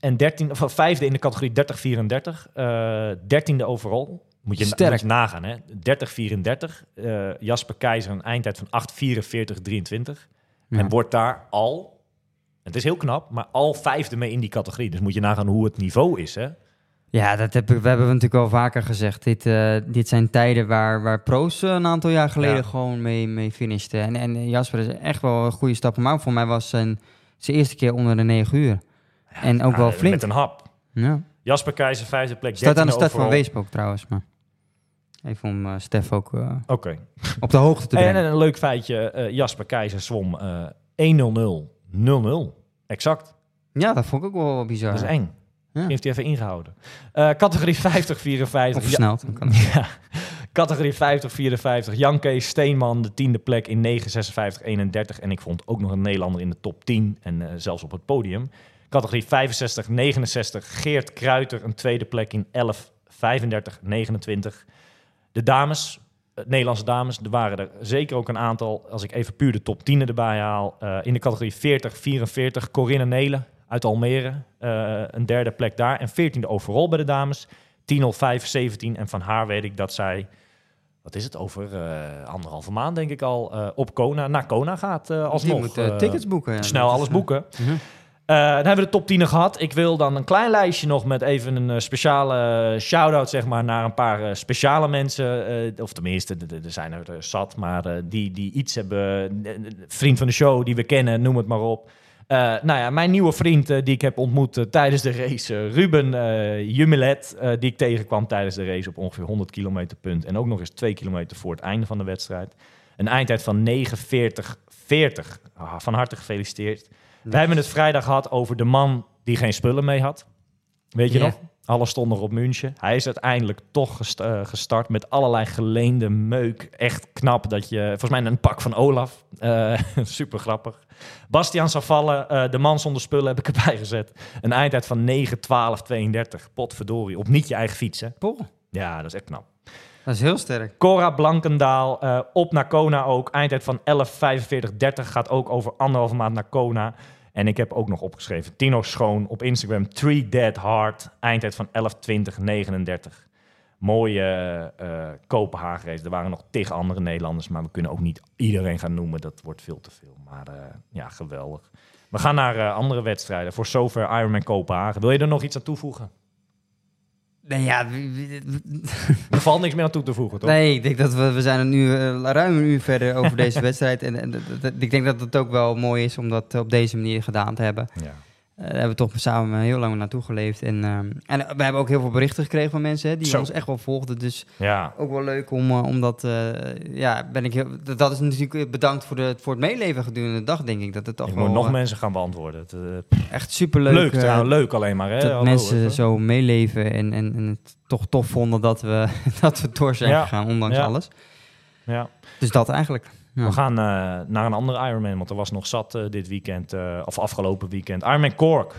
En dertien, of, vijfde in de categorie 30-34. eh dertiende overal. Moet je, Sterk. moet je nagaan, hè? 30-34. eh, Jasper Keizer een eindtijd van 8-44-23. Ja. En wordt daar al, het is heel knap, maar al vijfde mee in die categorie. Dus moet je nagaan hoe het niveau is, hè? Ja, dat heb we hebben we natuurlijk al vaker gezegd. Dit, eh, dit zijn tijden waar, waar pro's eh, een aantal jaar geleden Ja. gewoon mee, mee finishten. En, en Jasper is echt wel een goede stap. Maar voor mij was zijn, zijn eerste keer onder de 9 uur. en ook Ja, wel flink. Met een hap. Ja. Jasper Keizer, vijfde plek. Staat aan de 13e stad van. Weesp trouwens. Maar even om eh, Stef ook Oké. op de hoogte te <laughs> En brengen. een leuk feitje, Jasper Keizer zwom eh 1-0-0, 0-0. Exact. ja, dat vond ik ook wel bizar. Dat is eng. Ja. Heeft hij even ingehouden. Eh, categorie 50-54. Of versneld. dan kan het. <laughs> Ja. Categorie 50-54. Jan Kees Steenman, de tiende plek in 9-56-31. En ik vond ook nog een Nederlander in de top 10 en eh, zelfs op het podium. Categorie 65-69. Geert Kruiter, een tweede plek in 11-35-29. De dames, Nederlandse dames, er waren er zeker ook een aantal. Als ik even puur de top 10 erbij haal. eh, in de categorie 40-44. Corinne Nelen uit Almere, eh, een derde plek daar. En 14e overal bij de dames. 10.05.17. En van haar weet ik dat zij, wat is het, over eh, anderhalve maand denk ik al, eh, op Kona, naar Kona gaat eh Die alsnog. moet eh, eh, tickets boeken. ja. snel alles eh, boeken. mhm. Eh, dan hebben we de top 10 gehad. Ik wil dan een klein lijstje nog met even een eh, speciale shout-out zeg maar, naar een paar eh, speciale mensen. eh, of tenminste, er zijn er eh, zat, maar eh, die, die iets hebben. eh, vriend van de show, die we kennen, noem het maar op. Eh, nou ja, mijn nieuwe vriend eh, die ik heb ontmoet eh, tijdens de race, eh, Ruben eh Jumelet, eh, die ik tegenkwam tijdens de race op ongeveer 100 kilometer punt. En ook nog eens 2 kilometer voor het einde van de wedstrijd. Een eindtijd van 49-40. Ah, van harte gefeliciteerd. We hebben het vrijdag gehad over de man die geen spullen mee had. Weet je nog? Alles stond nog op München. Hij is uiteindelijk toch gest- eh, gestart met allerlei geleende meuk. Echt knap dat je... Volgens mij een pak van Olaf. Eh, <laughs> super grappig. Bastiaan Savallen, eh de man zonder spullen heb ik erbij gezet. Een eindtijd van 9, 12, 32. Potverdorie. Op niet je eigen fiets, hè? Ja, dat is echt knap. Dat is heel sterk. Cora Blankendaal, eh, op naar Kona ook. Eindtijd van 11.45.30 gaat ook over anderhalve maand naar Kona. En ik heb ook nog opgeschreven, Tino Schoon op Instagram, Three Dead Hard. Eindtijd van 11.20.39. Mooie eh, Kopenhagen race. Er waren nog tegen andere Nederlanders, maar we kunnen ook niet iedereen gaan noemen. Dat wordt veel te veel. Maar eh, ja, geweldig. We gaan naar andere wedstrijden. Voor zover Ironman Kopenhagen. Wil je er nog iets aan toevoegen? Nee, ja, <laughs> Er valt niks meer aan toe te voegen, toch? nee, ik denk dat we, we zijn een uur, eh, ruim een uur verder over <laughs> deze wedstrijd. En, ik denk dat het ook wel mooi is om dat op deze manier gedaan te hebben. Ja. Eh, daar hebben we toch samen heel lang naartoe geleefd. En, ehm, en we hebben ook heel veel berichten gekregen van mensen hè, die Zo. ons echt wel volgden. Dus ja. ook wel leuk om, eh, om dat... eh, ja, ben ik heel, dat- is natuurlijk bedankt voor, de, voor het meeleven gedurende de dag, denk ik. Dat het toch Ik wel moet nog mensen gaan beantwoorden. Het, echt superleuk leuk, leuk alleen maar. Hè? dat Hallo, mensen even. zo meeleven en, en, en het toch tof vonden dat we, <laughs> dat we door zijn Ja. gegaan, ondanks Ja. alles. Ja. Dus dat eigenlijk. Ja. We gaan eh, naar een andere Ironman, want er was nog zat eh, dit weekend, eh, of afgelopen weekend. Ironman Cork.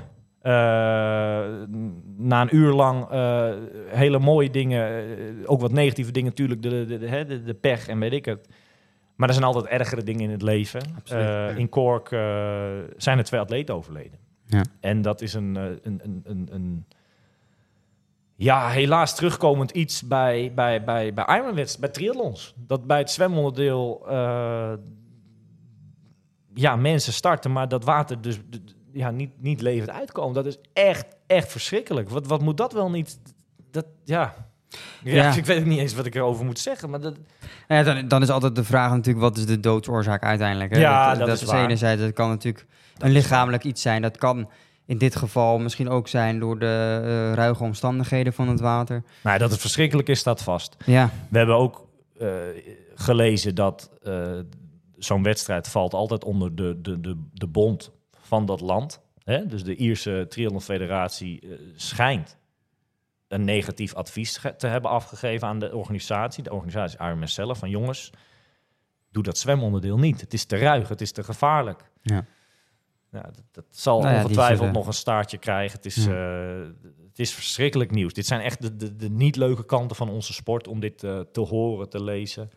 Na een uur lang hele mooie dingen, ook wat negatieve dingen natuurlijk, de, de, de, de, pech en weet ik het. Maar er zijn altijd ergere dingen in het leven. Absoluut. In Cork zijn er twee atleten overleden. Ja. En dat is een, een, een, een, een ja, helaas terugkomend iets bij, bij, bij, bij triathlons. Dat bij het zwemonderdeel eh, ja, mensen starten, maar dat water dus ja, niet, niet levend uitkomen. Dat is echt, echt verschrikkelijk. Wat, wat moet dat wel niet... Dat, ja. Ja, Ja. <laughs> ik weet niet eens wat ik erover moet zeggen, maar dat, Ja, dan, dan is altijd de vraag natuurlijk, wat is de doodsoorzaak uiteindelijk? Hè? Ja, dat is is waar. enerzijds, dat kan natuurlijk een lichamelijk iets zijn. Dat kan in dit geval misschien ook zijn door de eh, ruige omstandigheden van het water. nou, dat het verschrikkelijk is, staat vast. Ja, We hebben ook eh, gelezen dat eh, zo'n wedstrijd valt altijd onder de, de, de, de bond van dat land. Hè? Dus de Ierse Triathlon Federatie eh, schijnt een negatief advies te hebben afgegeven aan de organisatie. De organisatie Ironman zelf, van jongens, doe dat zwemonderdeel niet. Het is te ruig, het is te gevaarlijk. Ja. Ja, dat, dat zal Nou ja, ongetwijfeld zullen- nog een staartje krijgen. Het is, Ja. eh, het is verschrikkelijk nieuws. Dit zijn echt de, de, de niet leuke kanten van onze sport om dit eh, te horen, te lezen.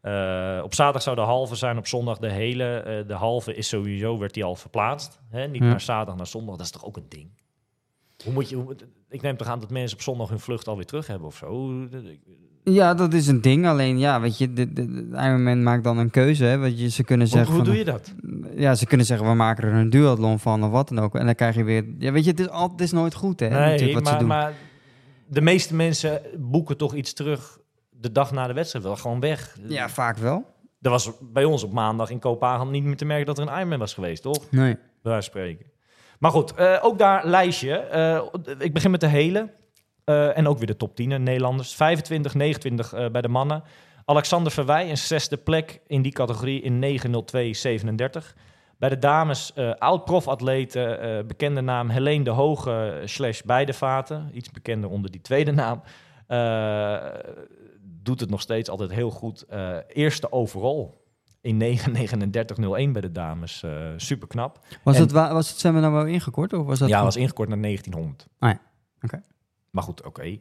Eh, op zaterdag zou de halve zijn, op zondag de hele. Eh, de halve is sowieso, werd die al verplaatst. Hè? Niet Ja. naar zaterdag, naar zondag. Dat is toch ook een ding? Hoe moet je, hoe, ik neem toch aan dat mensen op zondag hun vlucht alweer terug hebben of zo? Hoe- Ja, dat is een ding. Alleen, ja, weet je, de, de, de Ironman maakt dan een keuze. Hè? Want je, ze kunnen Hoe, zeggen hoe van, doe je dat? Ja, ze kunnen zeggen, we maken er een duathlon van of wat dan ook. En dan krijg je weer... Ja, weet je, het is, al, het is nooit goed, hè, natuurlijk, Nee, wat ze maar, doen. maar de meeste mensen boeken toch iets terug de dag na de wedstrijd. Wel gewoon weg. Ja, vaak wel. Er was bij ons op maandag in Kopenhagen niet meer te merken dat er een Ironman was geweest, toch? Nee. Van spreken. Maar goed, eh, ook daar lijstje. Eh, ik begin met de hele. Eh, en ook weer de top 10 hè, Nederlanders. 25, 29 eh, bij de mannen. Alexander Verwij, een zesde plek in die categorie in 9.02.37. Bij de dames, eh oud-profatleten, eh bekende naam Helene de Hoge slash Beidevaten. Iets bekender onder die tweede naam. Doet het nog steeds altijd heel goed. Eerste overall in 9.39.01 bij de dames. Super knap. Was, En- het, wa- was het seminar nou wel ingekort? Of was dat Ja, gewoon- was ingekort naar 1900. Ah ja, oké. Maar goed, oké.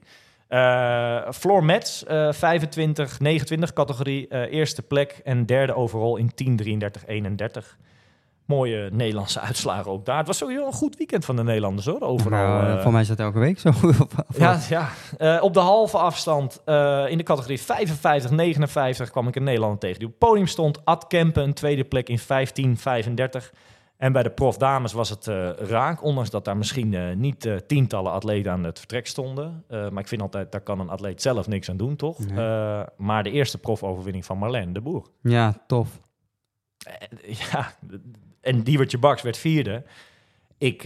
Eh, Floor Mets, eh 25, 29 categorie, eh, eerste plek en derde overal in 10, 33, 31. Mooie Nederlandse uitslagen ook daar. Het was sowieso een goed weekend van de Nederlanders hoor, overal. Nou, eh. voor mij is dat elke week zo. <laughs> ja, ja. Op de halve afstand in de categorie 55, 59 kwam ik een Nederlander tegen die op het podium stond. Ad Kempen, een tweede plek in 15, 35. En bij de prof dames was het eh, raak, ondanks dat daar misschien eh, niet eh, tientallen atleten aan het vertrek stonden. Maar ik vind altijd, daar kan een atleet zelf niks aan doen, toch? Nee. Maar de eerste profoverwinning van Marlène de Boer. ja, tof. <laughs> Ja, en Diewertje Baks werd vierde. Ik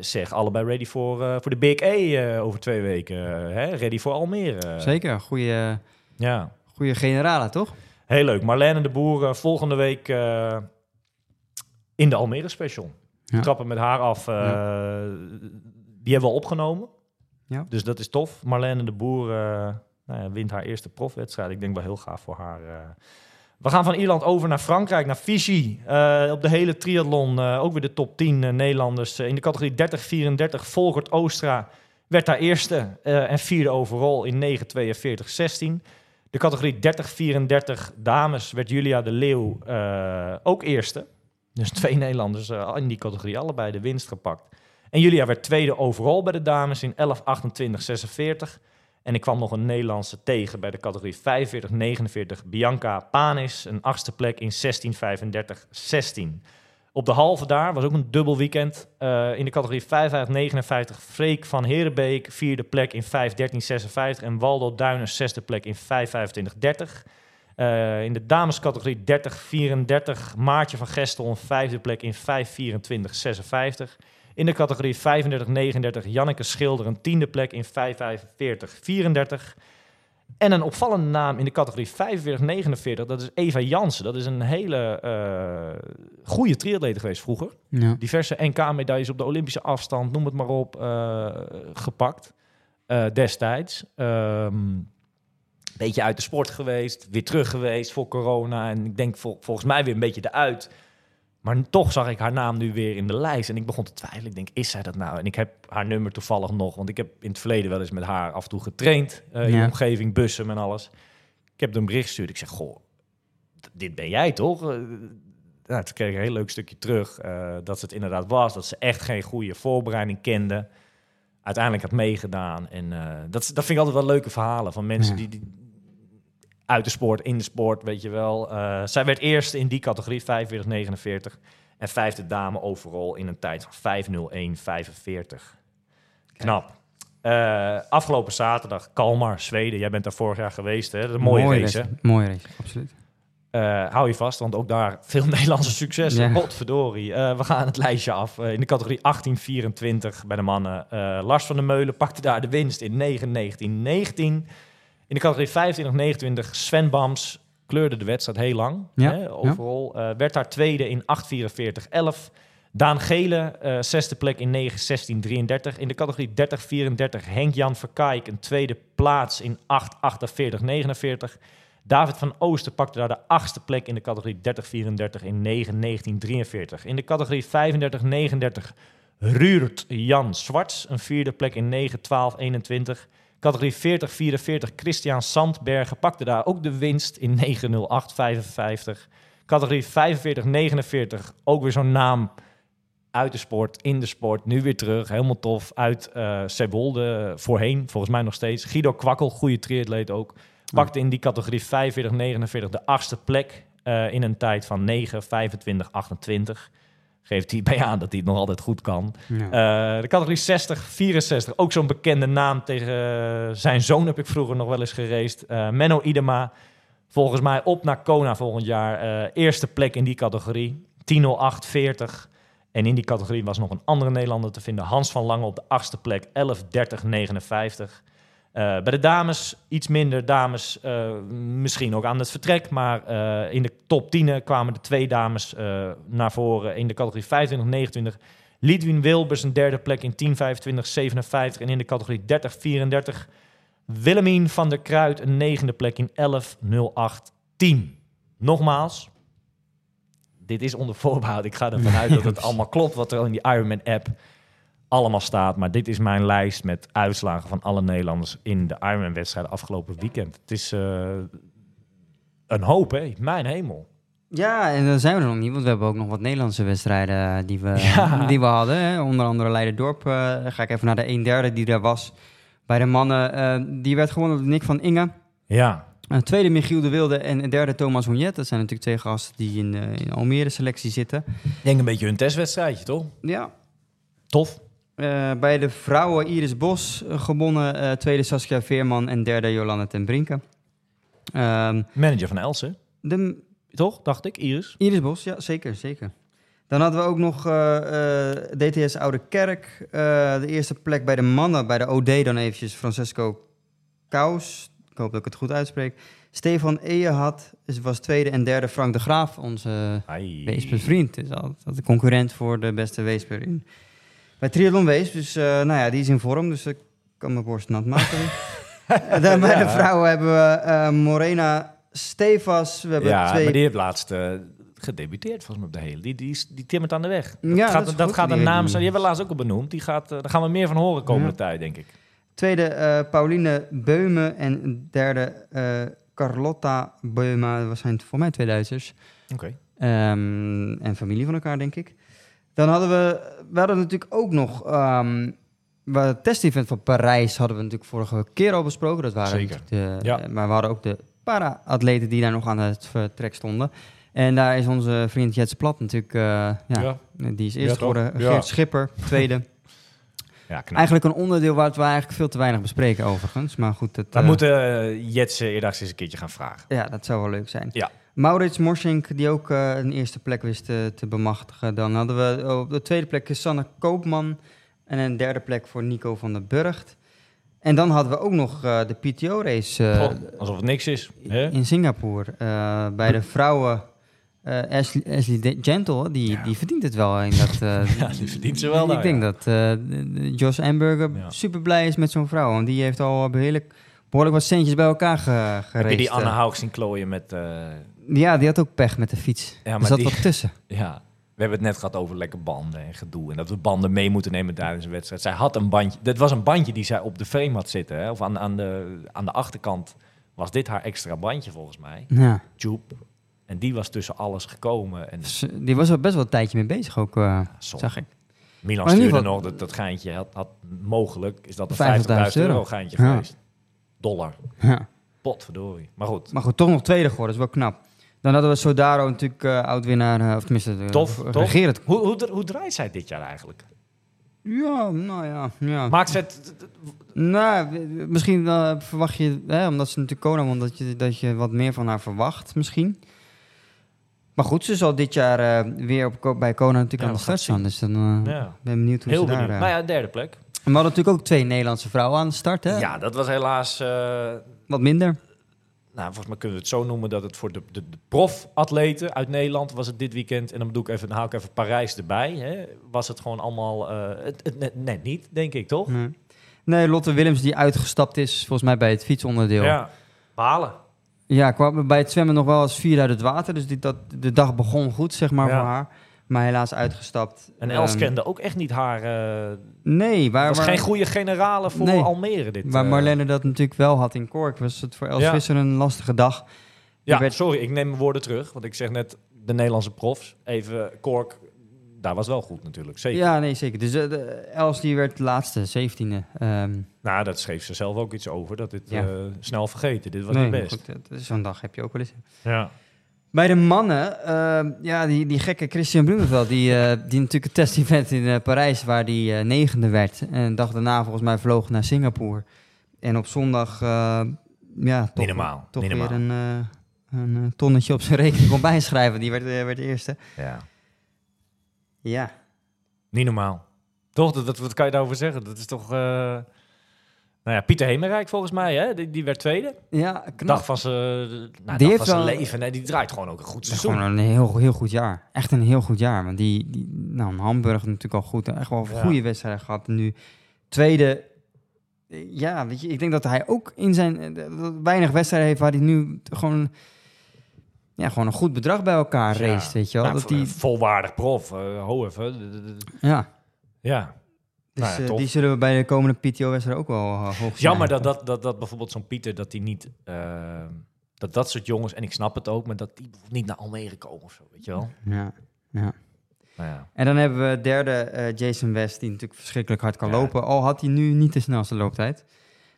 zeg allebei ready voor, voor de Big eh, over twee weken. hè? Ready voor Almere. Zeker, goede, Ja, goede generalen, toch? heel leuk. Marlène de Boer volgende week in de Almere special. Ja. Trappen met haar af. eh, Die hebben we opgenomen. Ja. Dus dat is tof. Marlène de Boer eh, nou ja, wint haar eerste profwedstrijd. Ik denk wel heel gaaf voor haar. eh. We gaan van Ierland over naar Frankrijk, naar Fiji. Op de hele triathlon ook weer de top 10 eh, Nederlanders. In de categorie 30-34, Volkert Oostra werd daar eerste en vierde overal in 9.42.16. De categorie 30-34 dames werd Julia de Leeuw ook eerste. Dus twee Nederlanders eh, in die categorie allebei de winst gepakt. En Julia werd tweede overal bij de dames in 11.28.46. En ik kwam nog een Nederlandse tegen bij de categorie 45-49. Bianca Panis, een achtste plek in 16.35.16. Op de halve daar was ook een dubbel weekend. Eh, in de categorie 55-59 Freek van Herenbeek, vierde plek in 5.13.56. En Waldo Duiners, zesde plek in 5.25.30. Eh, in de damescategorie 30-34 Maartje van Gestel, een vijfde plek in 5.24.56. In de categorie 35-39 Janneke Schilder, een tiende plek in 5.45.34. En een opvallende naam in de categorie 45-49, dat is Eva Jansen. Dat is een hele eh goede triatlete geweest vroeger. Ja. Diverse NK-medailles op de Olympische afstand, noem het maar op, eh, gepakt destijds. Ehm beetje uit de sport geweest, weer terug geweest voor corona. En ik denk vol- volgens mij weer een beetje eruit. Maar toch zag ik haar naam nu weer in de lijst. En ik begon te twijfelen. Ik denk, is zij dat nou? En ik heb haar nummer toevallig nog. Want ik heb in het verleden wel eens met haar af en toe getraind. eh, in de omgeving, bussen en alles. Ik heb een bericht gestuurd. Ik zeg, goh, dit ben jij toch? Eh, nou, toen kreeg ik een heel leuk stukje terug. eh, dat ze het inderdaad was. Dat ze echt geen goede voorbereiding kende. Uiteindelijk had meegedaan. En dat, dat vind ik altijd wel leuke verhalen. Van mensen Ja. die, die uit de sport, in de sport, weet je wel. Eh, zij werd eerste in die categorie, 45-49. En vijfde dame overal in een tijd van 5-01-45. Knap. Eh, afgelopen zaterdag, Kalmar, Zweden. Jij bent daar vorig jaar geweest, hè? Dat is een mooie, race? Mooie race, absoluut. Eh, hou je vast, want ook daar <laughs> veel Nederlandse successen. Ja. Godverdorie. We gaan het lijstje af. In de categorie 18-24 bij de mannen. Lars van der Meulen pakte daar de winst in 9-19-19. In de categorie 25-29 Sven Bams kleurde de wedstrijd heel lang. Ja, Hè, overal. Eh, werd daar tweede in 8-44-11. Daan Gele, eh, zesde plek in 9-16-33. In de categorie 30-34 Henk-Jan Verkaik, een tweede plaats in 8-48-49. David van Ooster pakte daar de achtste plek in de categorie 30-34 in 9-1943. In de categorie 35-39 Ruurt Jan Zwarts, een vierde plek in 9-12-21. Categorie 40-44 Christian Sandbergen pakte daar ook de winst in 9-08-55. Categorie 45-49, ook weer zo'n naam uit de sport, in de sport, nu weer terug. Helemaal tof. Uit eh Zeewolde, voorheen, volgens mij nog steeds. Guido Kwakkel, goede triatleet ook. Pakte in die categorie 45-49 de achtste plek eh, in een tijd van 9, 25, 28. Geeft hij bij aan dat hij het nog altijd goed kan. Ja. Eh, de categorie 60, 64. Ook zo'n bekende naam tegen zijn zoon heb ik vroeger nog wel eens geraced. Eh, Menno Idema. Volgens mij op naar Kona volgend jaar. Eh, eerste plek in die categorie. 10.08.40. En in die categorie was nog een andere Nederlander te vinden. Hans van Lange op de achtste plek. 11.30.59. Eh, bij de dames iets minder. Dames eh, misschien ook aan het vertrek. Maar eh, in de top 10 kwamen de twee dames naar voren. In de categorie 25-29 Lidwin Wilbers een derde plek in 10-25-57. En in de categorie 30-34 Willemien van der Kruid een negende plek in 11-08-10. Nogmaals, dit is onder voorbehoud. Ik ga ervan uit dat het <laughs> allemaal klopt wat er in die Ironman-app allemaal staat. Maar dit is mijn lijst met uitslagen van alle Nederlanders in de Ironman-wedstrijden afgelopen weekend. Het is eh, een hoop, hè? Mijn hemel. Ja, en dan zijn we er nog niet, want we hebben ook nog wat Nederlandse wedstrijden eh, die we, Ja. die we hadden. Hè. Onder andere Leiderdorp. eh ga ik even naar de 1 derde die daar was. Bij de mannen, die werd gewonnen door Nick van Inge. Ja, Een tweede Michiel de Wilde en een derde Thomas Hognet. Dat zijn natuurlijk twee gasten die in, in Almere selectie zitten. ik denk een beetje hun testwedstrijdje, toch? Ja. Tof. Eh, bij de vrouwen Iris Bos eh, gewonnen. eh, tweede Saskia Veerman en derde Jolanda ten Brinke. Ehm, Manager van Elsen, de, toch? Dacht ik, Iris. Iris Bos, ja, zeker, zeker. Dan hadden we ook nog DTS Oude Kerk. de eerste plek bij de mannen, bij de OD dan eventjes. Francesco Kous, ik hoop dat ik het goed uitspreek. Stefan Eehad was tweede en derde Frank de Graaf, onze. Weespervriend. Is altijd de concurrent voor de beste Weesper in. Bij Triathlon Wees, dus eh, nou ja, die is in vorm, dus ik kan mijn borst nat maken. <laughs> En dan bij de vrouwen hebben we eh, Morena Stefas. We hebben Ja, twee maar die heeft laatst eh, gedebuteerd volgens mij op de hele. Die, die, die timmert aan de weg. Dat Ja, gaat, dat gaat een naam zijn. Die hebben we laatst ook al benoemd. Die gaat, eh, daar gaan we meer van horen komende Ja. tijd, denk ik. Tweede eh, Pauline Beume en derde eh, Carlotta Beuma. Dat zijn voor mij twee Duitsers. Oké. Ehm, en familie van elkaar, denk ik. Dan hadden we, we hadden natuurlijk ook nog, we- het testevent van Parijs hadden we natuurlijk vorige keer al besproken. Dat waren Zeker. De, Ja. Maar we hadden ook de para-atleten die daar nog aan het vertrek stonden. En daar is onze vriend Jets Plat natuurlijk, eh, ja, Ja. die is eerst geworden. Geert Schipper, tweede. <laughs> Ja, knap. Eigenlijk een onderdeel waar we eigenlijk veel te weinig bespreken overigens. Maar goed, het, eh, moeten uh, Jets uh, eerder eens een keertje gaan vragen. ja, dat zou wel leuk zijn. Ja. Maurits Morsink, die ook eh, een eerste plek wist eh, te bemachtigen. Dan hadden we op de tweede plek Sanne Koopman. En een derde plek voor Nico van der Burgt. En dan hadden we ook nog eh, de PTO-race alsof het niks is. Hè? in Singapore. Bij de vrouwen Ashley, Ashley Gentle, die, Ja. die verdient het wel. In dat, <laughs> Ja, die verdient ze wel. Ik nou, denk ja. dat Josh Amberger Ja. super blij is met zo'n vrouw. Want die heeft al behoorlijk, behoorlijk wat centjes bij elkaar ge, Heb je die Anne. Haug zien klooien met... Ja, die had ook pech met de fiets. Ja, er maar zat die- wat tussen. <laughs> ja, we hebben het net gehad over lekker banden en gedoe. En dat we banden mee moeten nemen tijdens een wedstrijd. Zij had een bandje. Dit was een bandje die zij op de frame had zitten. Hè? Of aan, aan, de, aan de achterkant was dit haar extra bandje volgens mij. Ja. Joep. En die was tussen alles gekomen. En die was er best wel een tijdje mee bezig ook, eh, zag ik. Milan stuurde geval- nog dat, dat geintje. Had, had mogelijk is dat een 50.000 50.000 euro, euro. geintje Ja. geweest. Dollar. Ja. Potverdorie. Maar goed. Maar goed, toch nog tweede geworden, dat is wel knap. Dan hadden we Sodaro natuurlijk uh, oud-winnaar, uh, of tenminste... de Tof, uh, tof. Hoe, hoe, hoe draait zij dit jaar eigenlijk? Ja, nou ja. ja. Maakt ze het... Nou, misschien uh, verwacht je, hè, omdat ze natuurlijk Kona won, dat je, dat je wat meer van haar verwacht, misschien. Maar goed, ze zal dit jaar uh, weer op, bij Kona natuurlijk Ja, aan de start staan. Dus dan uh, Ja. ben ik benieuwd hoe Heel ze benieuwd. daar... Maar ja, derde plek. We hadden natuurlijk ook twee Nederlandse vrouwen aan de start, hè? Ja, dat was helaas... eh, Wat minder. Nou, volgens mij kunnen we het zo noemen dat het voor de, de, de profatleten uit Nederland was het dit weekend. En dan bedoel ik even, dan haal ik even Parijs erbij. Hè, was het gewoon allemaal eh, het, het net, net niet, denk ik, toch? Nee. nee, Lotte Willems die uitgestapt is, volgens mij bij het fietsonderdeel. Ja. Balen. Ja, kwam bij het zwemmen nog wel eens vier uit het water. Dus die, dat, de dag begon goed, zeg maar, Ja. voor haar. Maar helaas uitgestapt. En Els Ehm, kende ook echt niet haar... eh Nee, waar, was waar, geen goede generale voor Nee. Almere. Dit, waar eh. Marlene dat natuurlijk wel had in Kork, was het voor Els Ja. Visser een lastige dag. Ja, werd- sorry, ik neem mijn woorden terug. Want ik zeg net de Nederlandse profs. Even Kork, daar was wel goed natuurlijk. Zeker. Ja, nee, zeker. Dus eh, de, Els die werd de laatste, zeventiende. Ehm Nou, dat schreef ze zelf ook iets over. Dat dit Ja. snel vergeten. Dit was nee, niet best. goed, dat is Zo'n dag heb je ook wel eens. Ja. Bij de mannen, ehm, ja, die, die gekke Christian Blumenveld, die, eh, die natuurlijk het test-event in eh, Parijs, waar die eh, negende werd. En dag daarna volgens mij vloog naar Singapore. En op zondag, ja, toch, Niet normaal. toch niet weer een, een tonnetje op zijn rekening kon bijschrijven. Die werd, werd de eerste. Ja. Ja, Niet normaal. Toch? Dat, dat- wat kan je daarover zeggen? Dat is toch... eh, Nou ja, Pieter Hemerijk volgens mij, hè? Die, die werd tweede. ja knap. Dag van zijn, nou, Die heeft wel- leven. Nee, die draait gewoon ook een goed seizoen. gewoon een heel, heel goed jaar. Echt een heel goed jaar. Want die, die nou, Hamburg natuurlijk al goed. Echt wel Ja. goede wedstrijden gehad. En nu tweede. eh, Ja, weet je, ik denk dat hij ook in zijn eh, weinig wedstrijden heeft waar hij nu gewoon, ja, gewoon een goed bedrag bij elkaar Ja. race, weet je wel. Nou, dat die, Volwaardig prof. eh ho even. D- ja, Ja. Dus Nou ja, eh, die zullen we bij de komende PTO-wedstrijd ook wel uh, hoog zien. Jammer dat, dat, dat, dat bijvoorbeeld zo'n Pieter, dat die niet... eh, dat dat soort jongens, en ik snap het ook, maar dat die bijvoorbeeld niet naar Almere komen of zo, weet je wel? Ja, ja. Nou ja. En dan hebben we derde Jason West, die natuurlijk verschrikkelijk hard kan Ja. lopen. Al had hij nu niet de snelste looptijd.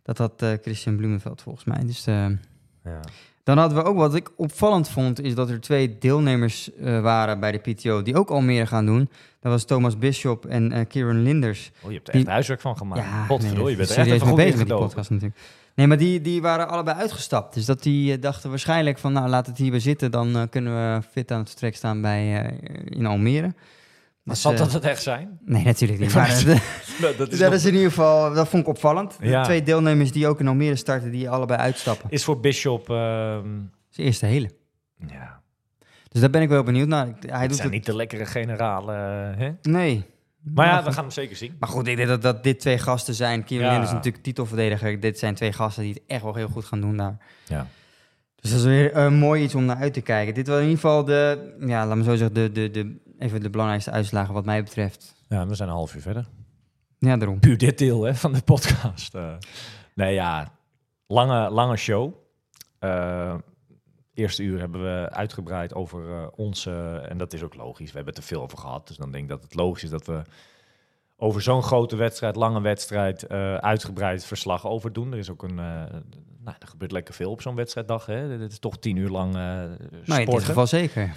Dat had Christian Bloemenveld volgens mij. Dus, ja. Dan hadden we ook wat ik opvallend vond, is dat er twee deelnemers eh, waren bij de PTO die ook Almere gaan doen. Dat was Thomas Bishop en eh Kieran Linders. Oh, je hebt er Die- echt huiswerk van gemaakt. Ja, Godverdomme, nee, je bent er echt even mee bezig met die podcast natuurlijk. Nee, maar die, die waren allebei uitgestapt. Dus dat die eh, dachten waarschijnlijk van, nou laat het hierbij zitten. Dan kunnen we fit aan het vertrek staan bij, in Almere. Maar Dus, zal eh, dat het echt zijn? Nee, natuurlijk niet. Maar, eh, Dat, <laughs> <laughs> dat is, dat nog- is in ieder geval, dat vond ik opvallend. De Ja. twee deelnemers die ook in Almere starten, die allebei uitstappen. is voor Bishop... ehm, Dat is de eerste hele. ja, Dus daar ben ik wel benieuwd naar. Hij het doet zijn het... niet de lekkere generalen, hè? Nee. Maar ja, goed. we gaan hem zeker zien. Maar goed, ik denk dat, dat dit twee gasten zijn. Kieran Ja. Is natuurlijk titelverdediger. Dit zijn twee gasten die het echt wel heel goed gaan doen daar. Ja. Dus dat is weer eh, mooi iets om naar uit te kijken. Dit was in ieder geval de, ja, laat me zo zeggen, de, de, de, even de belangrijkste uitslagen wat mij betreft. ja, we zijn een half uur verder. Ja, daarom. Puur dit deel hè, van de podcast. eh. nee, ja, lange, lange show. Eh, eerste uur hebben we uitgebreid over eh onze, en dat is ook logisch, we hebben het er veel over gehad. Dus dan denk ik dat het logisch is dat we over zo'n grote wedstrijd, lange wedstrijd, uitgebreid verslag over doen. Er is ook een, nou, er gebeurt lekker veel op zo'n wedstrijddag. Hè. Het is toch tien uur lang eh Nou, in dit sporten. geval zeker.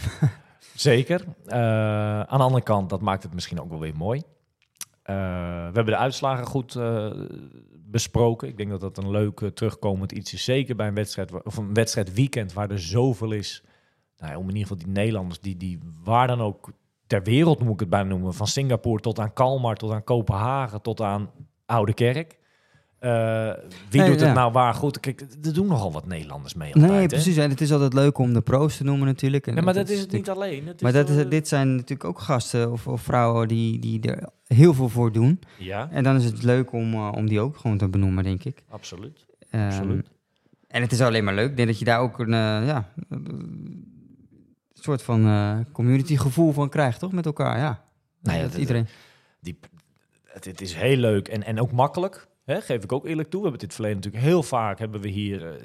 Zeker. Eh, aan de andere kant, dat maakt het misschien ook wel weer mooi. Eh, we hebben de uitslagen goed eh, besproken. Ik denk dat dat een leuk terugkomend iets is. Zeker bij een wedstrijd, of een wedstrijdweekend waar er zoveel is. Nou om in ieder geval die Nederlanders, die, die waar dan ook ter wereld moet ik het bijna noemen. Van Singapore tot aan Kalmar, tot aan Kopenhagen, tot aan Oude Kerk. Eh, wie Nee, doet het nou waar goed? Kijk, er doen nogal wat Nederlanders mee altijd, Nee, hè? precies. En het is altijd leuk om de pro's te noemen natuurlijk. En maar dat is het niet alleen. Het Maar dat is, dit zijn natuurlijk ook gasten of, of vrouwen die, die er heel veel voor doen. Ja, En dan is het leuk om, eh, om die ook gewoon te benoemen, denk ik. absoluut. Ehm, Absoluut. En het is alleen maar leuk. Ik denk dat je daar ook een eh, ja, soort van community gevoel van krijgt, toch? Met elkaar, ja. Nou ja, dat- iedereen. die, het, het is heel leuk en, en ook makkelijk. Hè, geef ik ook eerlijk toe. We hebben dit verleden natuurlijk heel vaak hebben we hier eh,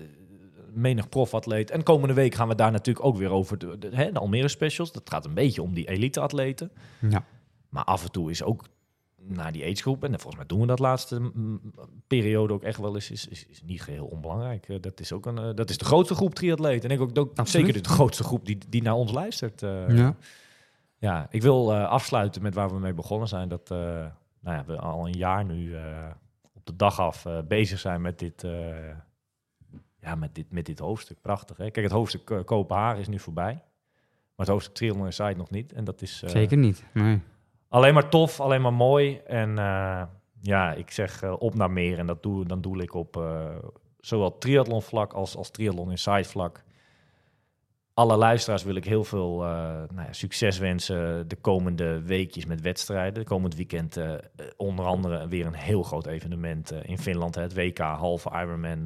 menig profatleet. En komende week gaan we daar natuurlijk ook weer over de, de, hè, de Almere specials. Dat gaat een beetje om die elite-atleten. Ja. Maar af en toe is ook naar die agegroep, en volgens mij doen we dat laatste mm, periode ook echt wel eens, is, is, is niet geheel onbelangrijk. Eh, dat is ook een, eh, dat is de grootste groep triatleet. En ik ook, ook zeker de grootste groep die, die naar ons luistert. ja. Ja, ik wil afsluiten met waar we mee begonnen zijn. Dat nou ja, we al een jaar nu op de dag af eh, bezig zijn met dit, eh, ja, met, dit, met dit hoofdstuk. Prachtig. Hè? Kijk, het hoofdstuk eh, Kopenhagen is nu voorbij. Maar het hoofdstuk Triathlon Inside nog niet. En dat is Zeker niet. Nee. alleen maar tof, alleen maar mooi. En ja, ik zeg op naar meer. En dat doe, dan doe ik op zowel triathlon vlak als, als triathlon inside vlak. Alle luisteraars wil ik heel veel eh, nou ja, succes wensen de komende weekjes met wedstrijden. Komend weekend eh, onder andere weer een heel groot evenement eh, in Finland. hè, Het WK halve Ironman.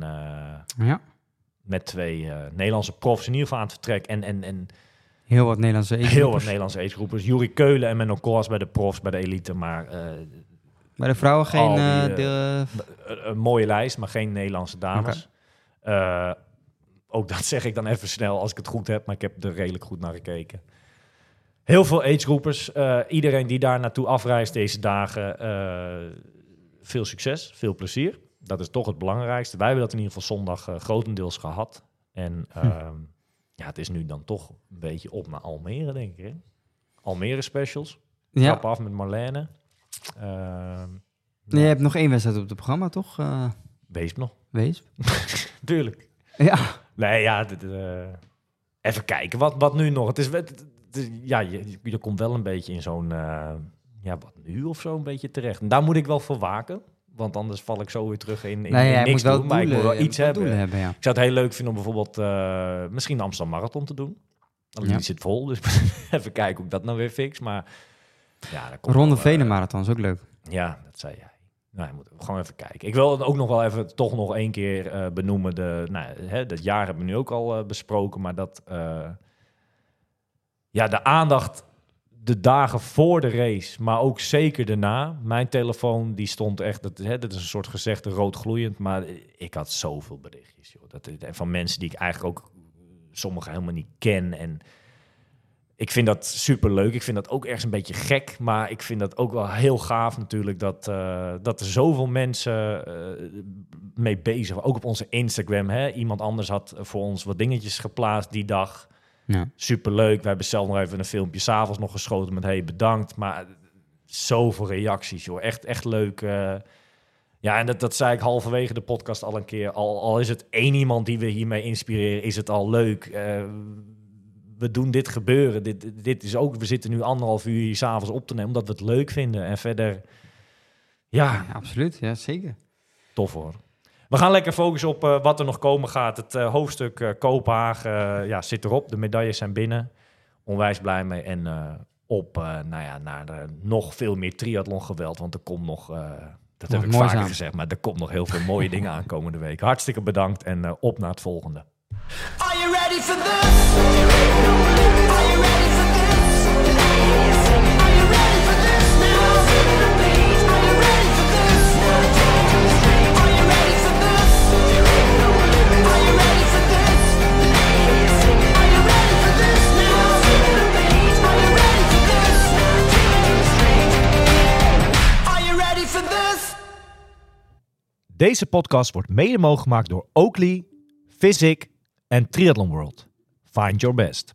Ja. met twee Nederlandse profs in ieder geval aan het vertrek. En, en, en Heel wat Nederlandse heel wat. Nederlandse agegroepers. Jurie Keulen en Menno Koas bij de profs, bij de elite. Maar Bij de vrouwen geen... Die, de- een, mooie lijst, maar geen Nederlandse dames. Ook dat zeg ik dan even snel als ik het goed heb, maar ik heb er redelijk goed naar gekeken. Heel veel agegroepers. Eh, iedereen die daar naartoe afreist deze dagen, eh, veel succes, veel plezier. Dat is toch het belangrijkste. Wij hebben dat in ieder geval zondag eh, grotendeels gehad. En ehm, ja, het is nu dan toch een beetje op naar Almere, denk ik. Hè? Almere specials. ja. Trap af met Marlene. Ehm, Nee, je hebt nog één wedstrijd op het programma, toch? Wees nog. Wees. <laughs> Tuurlijk. Ja. Nee, ja, eh, even kijken. Wat, wat nu nog? Het is, het, het is- ja, je, je komt wel een beetje in zo'n, eh, ja, wat nu of zo een beetje terecht. En daar moet ik wel voor waken, want anders val ik zo weer terug in, in, Nee, in jij niks moet wel doen. Maar ik doelen, moet wel je iets moet hebben. doelen hebben, ja. Ik zou het heel leuk vinden om bijvoorbeeld eh, misschien de Amsterdam Marathon te doen. Ja. die zit vol, dus <laughs> even kijken hoe ik dat nou weer fix. Maar ja, dat komt Ronde wel, eh, Venemarathon is ook leuk. ja, dat zei jij. Nou, moet gewoon even kijken. Ik wil ook nog wel even toch nog één keer eh, benoemen. De, nou, hè, dat jaar hebben we nu ook al eh, besproken, maar dat eh, ja, de aandacht de dagen voor de race, maar ook zeker daarna. Mijn telefoon die stond echt, dat, hè, dat is een soort gezegde rood gloeiend, maar ik had zoveel berichtjes joh, dat, van mensen die ik eigenlijk ook sommige helemaal niet ken en ik vind dat super leuk. Ik vind dat ook ergens een beetje gek. Maar ik vind dat ook wel heel gaaf natuurlijk. Dat, eh, dat er zoveel mensen eh, mee bezig. Ook op onze Instagram. Hè? Iemand anders had voor ons wat dingetjes geplaatst die dag. Ja. Super leuk. We hebben zelf nog even een filmpje s'avonds nog geschoten met hey bedankt. Maar zoveel reacties joh. Echt, echt leuk. eh. ja, en dat, dat zei ik halverwege de podcast al een keer. Al, al is het één iemand die we hiermee inspireren, is het al leuk. We doen dit gebeuren. Dit, dit is ook, we zitten nu anderhalf uur hier s'avonds op te nemen, omdat we het leuk vinden. En verder, ja, Ja, absoluut. Ja, zeker. tof hoor. We gaan lekker focussen op eh, wat er nog komen gaat. Het eh, hoofdstuk eh, Kopenhagen ja, zit erop. De medailles zijn binnen. Onwijs blij mee. En op nou ja, naar de, nog veel meer triathlon geweld. Want er komt nog, dat heb ik vaker aan. gezegd, maar er komt nog heel veel mooie <laughs> dingen aan komende week. Hartstikke bedankt en op naar het volgende. Are you ready for this? Deze podcast wordt mede mogelijk gemaakt door Oakley, Physic en Triathlon World. Find your best.